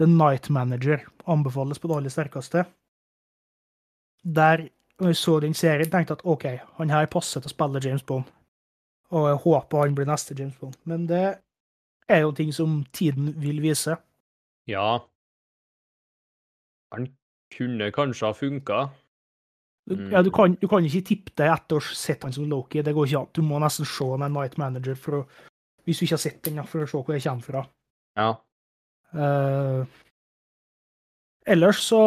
The Night Manager anbefales på det aller sterkeste. Der når jeg så den serien, tenkte jeg at OK, han her passer til å spille James Bond. Og jeg håper han blir neste James Bond. Men det er jo ting som tiden vil vise. Ja. Han kunne kanskje ha funka. Mm. ja, du, kan, du kan ikke tippe det etter å ha sett han som Loki. Det går ikke an. Du må nesten se han er Night Manager for å, hvis du ikke har sett den, for å se hvor jeg kommer fra. Ja. Uh, ellers så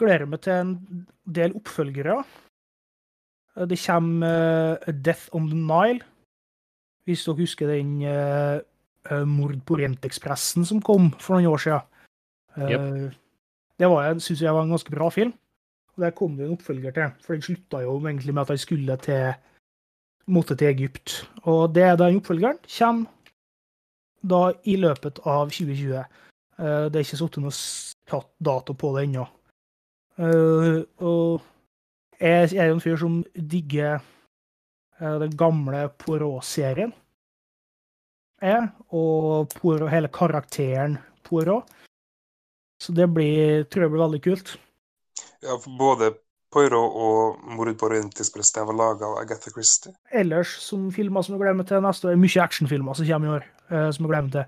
gleder jeg meg til en del oppfølgere. Eh, Det kommer uh, Death on the Nile. Hvis dere husker den eh, Mord på Orientekspressen som kom for noen år siden. Yep. Det var, jeg synes jeg var en ganske bra film. Og Der kom det en oppfølger til, for den slutta jo egentlig med at han skulle til måtte til Egypt. Og det er den oppfølgeren kommer da i løpet av 2020. Eh, Det er ikke satt tatt dato på det ennå. Eh, Og jeg er en fyr som digger eh, den gamle Poirot-serien. Og Poirot, hele karakteren Poirot. Så det blir, tror jeg blir veldig kult. Ja, for både Poirot og Mord på Orientekspressen var laga av Agatha Christie. ellers som filmer som vi glemmer til neste år, mye actionfilmer som kommer i år, eh, som vi glemmer til.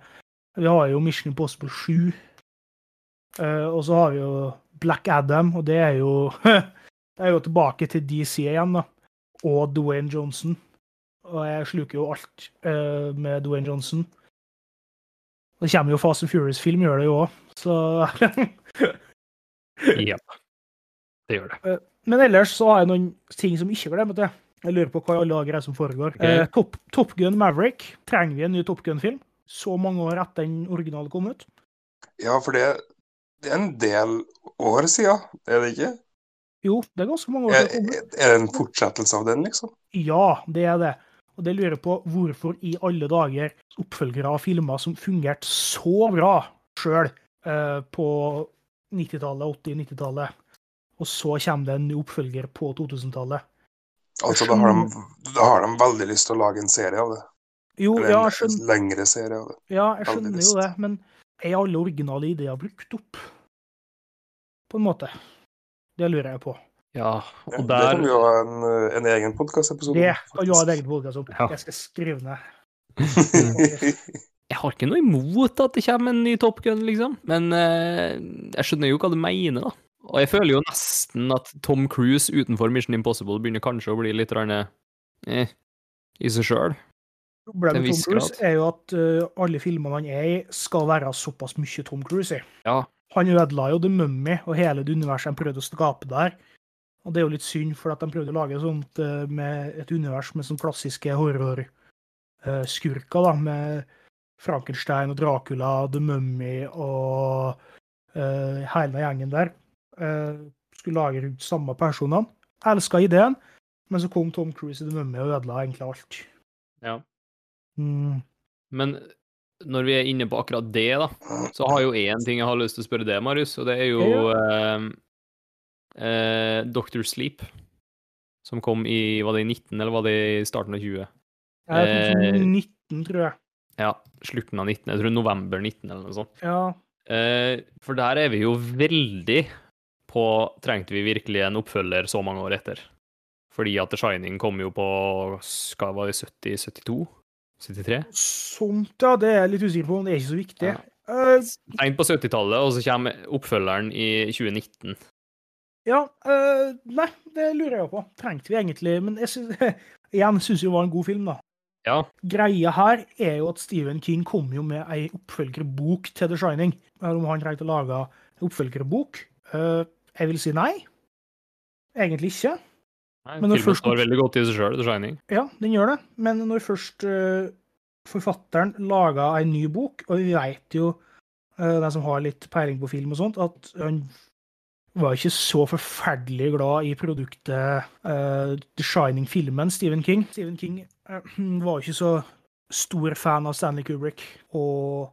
Vi har jo Mission Impossible 7, eh, og så har vi jo Black Adam, og det er jo Det er jo tilbake til DC igjen, da. Og Dwayne Johnson. Og jeg sluker jo alt eh, med Dwayne Johnson. Det kommer jo Fast and Furious-film, gjør det jo òg, så ja. Det gjør det. Men ellers så har jeg noen ting som ikke glemmer til. Jeg lurer på hva i alle dager er som foregår. Okay. Eh, Top, Top Gun Maverick. Trenger vi en ny Top Gun-film? Så mange år etter den originale kom ut. Ja, for det, det er en del år siden, er det ikke? Jo, det er ganske mange år siden Er, er det en fortsettelse av den, liksom? Ja, det er det. Og det lurer jeg på hvorfor i alle dager oppfølgere av filmer som fungerte så bra sjøl eh, på 90-tallet, 80-90-tallet, og så kommer det en oppfølger på 2000-tallet. Altså, da har, de, da har de veldig lyst til å lage en serie av det. Jo, Eller en ja, skjønner. lengre serie av det. Ja, jeg Veldig skjønner jo lyst. det, men er alle originale ideer brukt opp? På en måte. Det lurer jeg på. Ja, Ja, der... det kan vi jo ha en, en egen podkastepisode Det kan vi ha en egen podcast om. Ja. Jeg skal skrive ned. Jeg har ikke noe imot at det kommer en ny Top Gun, liksom. Men eh, jeg skjønner jo hva du mener, da. Og jeg føler jo nesten at Tom Cruise utenfor Mission Impossible begynner kanskje å bli litt rann, eh, i seg sjøl. Problemet med Tom Cruise grad. er jo at uh, alle filmene han er i, skal være såpass mye Tom Cruise i. Ja. Han ødela jo The Mummy og hele det universet han prøvde å skape der. Og det er jo litt synd, for at de prøvde å lage sånt uh, med et univers med sånne klassiske horrorskurker, da, med Frankenstein og Dracula, The Mummy og eh, hele gjengen der. Eh, skulle lage rundt samme personene. Elska ideen, men så kom Tom Cruise i The Mummy og ødela egentlig alt. ja. Mm. Men når vi er inne på akkurat det, da, så har jo én ting jeg har lyst til å spørre deg, Marius, og det er jo eh, eh, Doctor Sleep, som kom i Var det i 19, eller var det i starten av 20? Jeg er Eh, 19, tror jeg. Ja, slutten av 19. Jeg tror november 19, eller noe sånt. Ja. Eh, for der er vi jo veldig på Trengte vi virkelig en oppfølger så mange år etter? Fordi at The Shining kom jo på Skal være det 70, 72? 73? Sånt, ja. Det er jeg litt usikker på, men det er ikke så viktig. Ja. Eh, Seint på 70-tallet, og så kommer oppfølgeren i 2019. ja eh, Nei, det lurer jeg jo på. Trengte vi egentlig Men jeg synes, igjen syns jeg det var en god film, da. Ja. Greia her er jo at Stephen King kom jo med ei oppfølgerbok til The Shining. Eller Om han trengte å lage oppfølgerbok. Eh, jeg vil si nei. Egentlig ikke. Nei, Men når filmen først- står veldig godt i seg sjøl, The Shining. Ja, den gjør det. Men når først uh, forfatteren laga en ny bok, og vi vet jo, uh, de som har litt peiling på film og sånt, at han var ikke så forferdelig glad i produktet uh, The Shining-filmen Stephen King. Stephen King uh, var ikke så stor fan av Stanley Kubrick og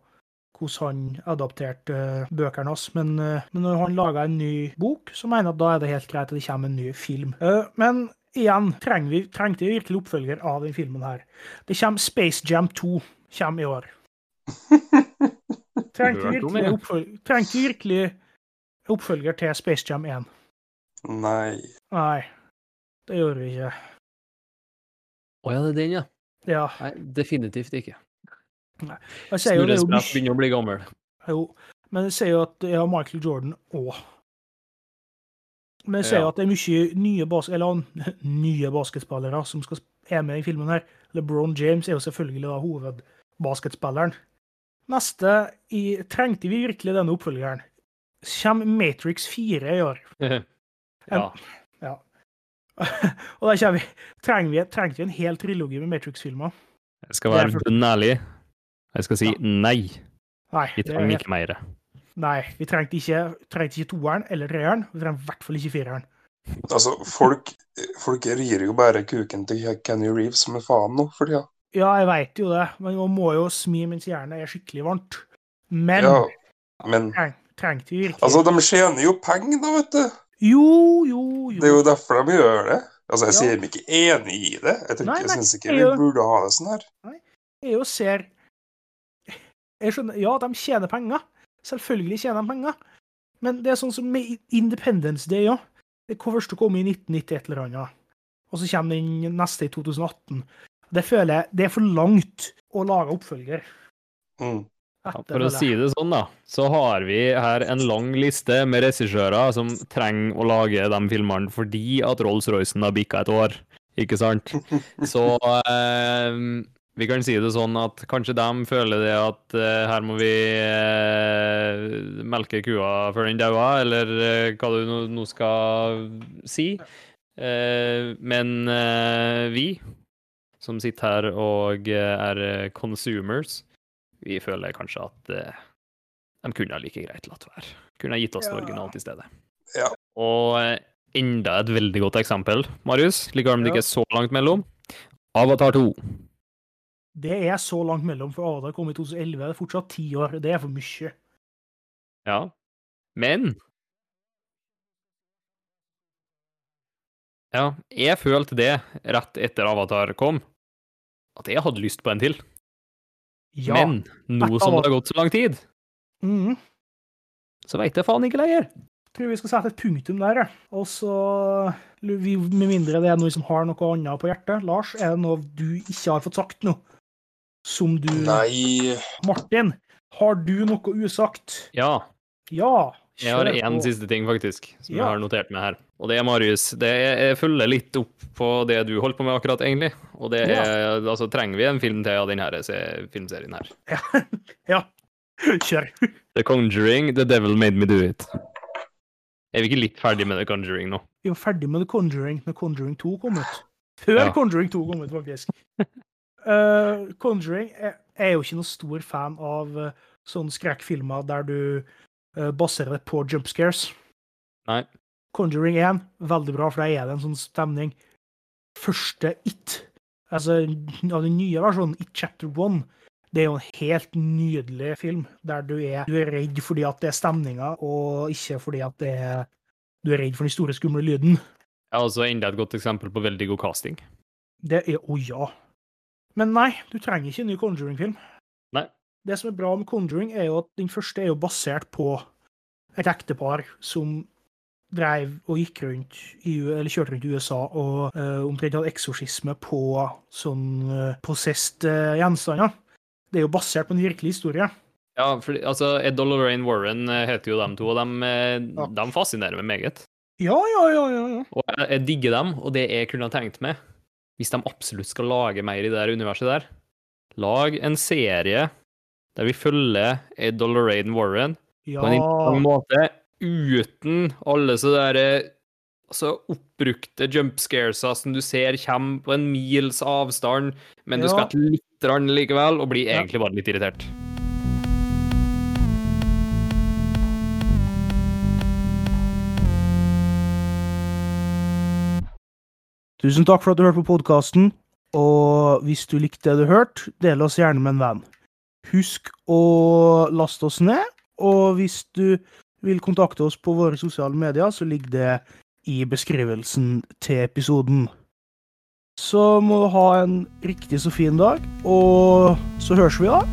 hvordan han adapterte eh, bøkene hans. Men, eh, men når han laga en ny bok, så mener jeg at da er det helt greit at det kommer en ny film. Eh, men igjen, trenger vi, trengte vi virkelig oppfølger av den filmen her. Det kommer Space Jam 2 kommer i år. Trengte vi virkelig, oppfølger, trengte virkelig oppfølger til Space Jam 1? Nei. Nei, det gjorde vi ikke. Å ja, det er den, ja. Ja, Nei, definitivt ikke. Snurresprett begynner å bli gammel. Jo, men jeg sier jo at jeg har Michael Jordan òg. Men jeg sier Ja. at det er mye nye, bas eller, nye basketspillere som skal er med i filmen her. LeBron James er jo selvfølgelig da hovedbasketspilleren. Neste i Trengte vi virkelig denne oppfølgeren? Kommer Matrix 4 i år? ja. Ja. Og da kommer vi Trenger vi, trengte vi en hel trilogi med Matrix-filmer? Jeg skal være for- bunn ærlig. Jeg skal si Ja. nei. Nei, Vi er trenger ikke mer. nei, vi trengte ikke, trengte ikke toeren eller treeren. Vi trengte i hvert fall ikke fireren. Altså, folk, folk rir jo bare kuken til Kenny Reeves som en faen nå for tida. Ja, jeg veit jo det, men man må jo smi mens jernet er skikkelig varmt. Men Ja, men treng, trengte vi virkelig altså, de tjener jo penger, da, vet du. Jo, jo, jo. Det er jo derfor de gjør det. Altså, Jeg Ja. sier dem ikke enig i det. Jeg, Nei, ikke- jeg syns ikke vi burde ha det sånn her. Nei, Jeg jo ser Jeg skjønner, Ja, de tjener penger. Selvfølgelig tjener de penger. Men det er sånn som med Independence Day òg. Det første kom i 1990 et eller annet. Og så kommer den neste i 2018. Det føler jeg det er for langt å lage oppfølger. Mm. Ja, for å si det sånn, da, så har vi her en lang liste med regissører som trenger å lage de filmene fordi at Rolls-Roycen har bikka et år, ikke sant? Så eh, vi kan si det sånn at kanskje de føler det at uh, her må vi uh, melke kua før den dauer, eller uh, hva du nå, skal si. Men vi som sitter her og er consumers, vi føler kanskje at de kunne like greit latt være. Kunne gitt oss noe originalt i stedet. Ja. Og enda et veldig godt eksempel, Marius, likevel om det ikke er så langt mellom. Avatar 2. Det er så langt mellom, for Avatar kom i 2011. Det er fortsatt ti år. Det er for mye. Ja. Men Ja, jeg følte det rett etter Avatar kom, at jeg hadde lyst på en til. Ja. Men nå som det har gått så lang tid, mm. så veit jeg faen ikke lenger. tror vi skal sette et punktum der. Og så, med mindre det er noen som har noe annet på hjertet. Lars, er det noe du ikke har fått sagt nå? Som du Nei Martin, har du noe usagt? Ja, Ja, Jeg har én siste ting, faktisk, som Ja. jeg har notert meg her. Og det er Marius. Det er, jeg følger litt opp på det du holdt på med akkurat, egentlig. Og det er Altså, trenger vi en film til av denne filmserien her? Ja. Kjør. The Conjuring, The Devil Made Me Do It. Er vi ikke litt ferdig med The Conjuring nå? Vi var ferdig med The Conjuring når Conjuring 2 kom ut. Før Ja. Conjuring 2 kom ut, faktisk. Eh, Conjuring jeg, jeg er jo ikke noen stor fan av uh, sånne skrekkfilmer der du uh, baserer det på jump scares. Nei. Conjuring 1, veldig bra, for der er det en sånn stemning. Første It, altså av den nye versjonen, It Chapter 1, det er jo en helt nydelig film, der du er, du er redd fordi at det er stemninga, og ikke fordi at det er, du er redd for den store, skumle lyden. Ja, altså enda et godt eksempel på veldig god casting. Det er Å ja. Men nei, du trenger ikke en ny Conjuring-film. Nei. Det som er bra med Conjuring, er jo at den første er jo basert på et ektepar som dreiv og gikk rundt i, eller kjørte rundt i USA og uh, omtrent hadde eksorsisme på sånn uh, possessed uh, gjenstander. Det er jo basert på en virkelig historie. Ja, for altså, Ed og Lorraine Warren heter jo dem to, og de, Ja. de fascinerer meg meget. Ja, ja, ja, ja. ja. Og jeg, jeg digger dem, og det jeg kunne ha tenkt meg, hvis de absolutt skal lage mer i det der universet der, lag en serie der vi følger Ed og Lorraine Warren ja. på en interessant måte, uten alle så der eh, altså, oppbrukte jump scaresa som du ser kommer på en mils avstand, men du Ja. skvetter litt likevel, og blir egentlig bare litt irritert. Tusen takk for at du hørte på podkasten. Og hvis du likte det du hørte, del oss gjerne med en venn. Husk å laste oss ned, og hvis du vil kontakte oss på våre sosiale medier, så ligger det i beskrivelsen til episoden. Så må du ha en riktig så fin dag, og så høres vi da.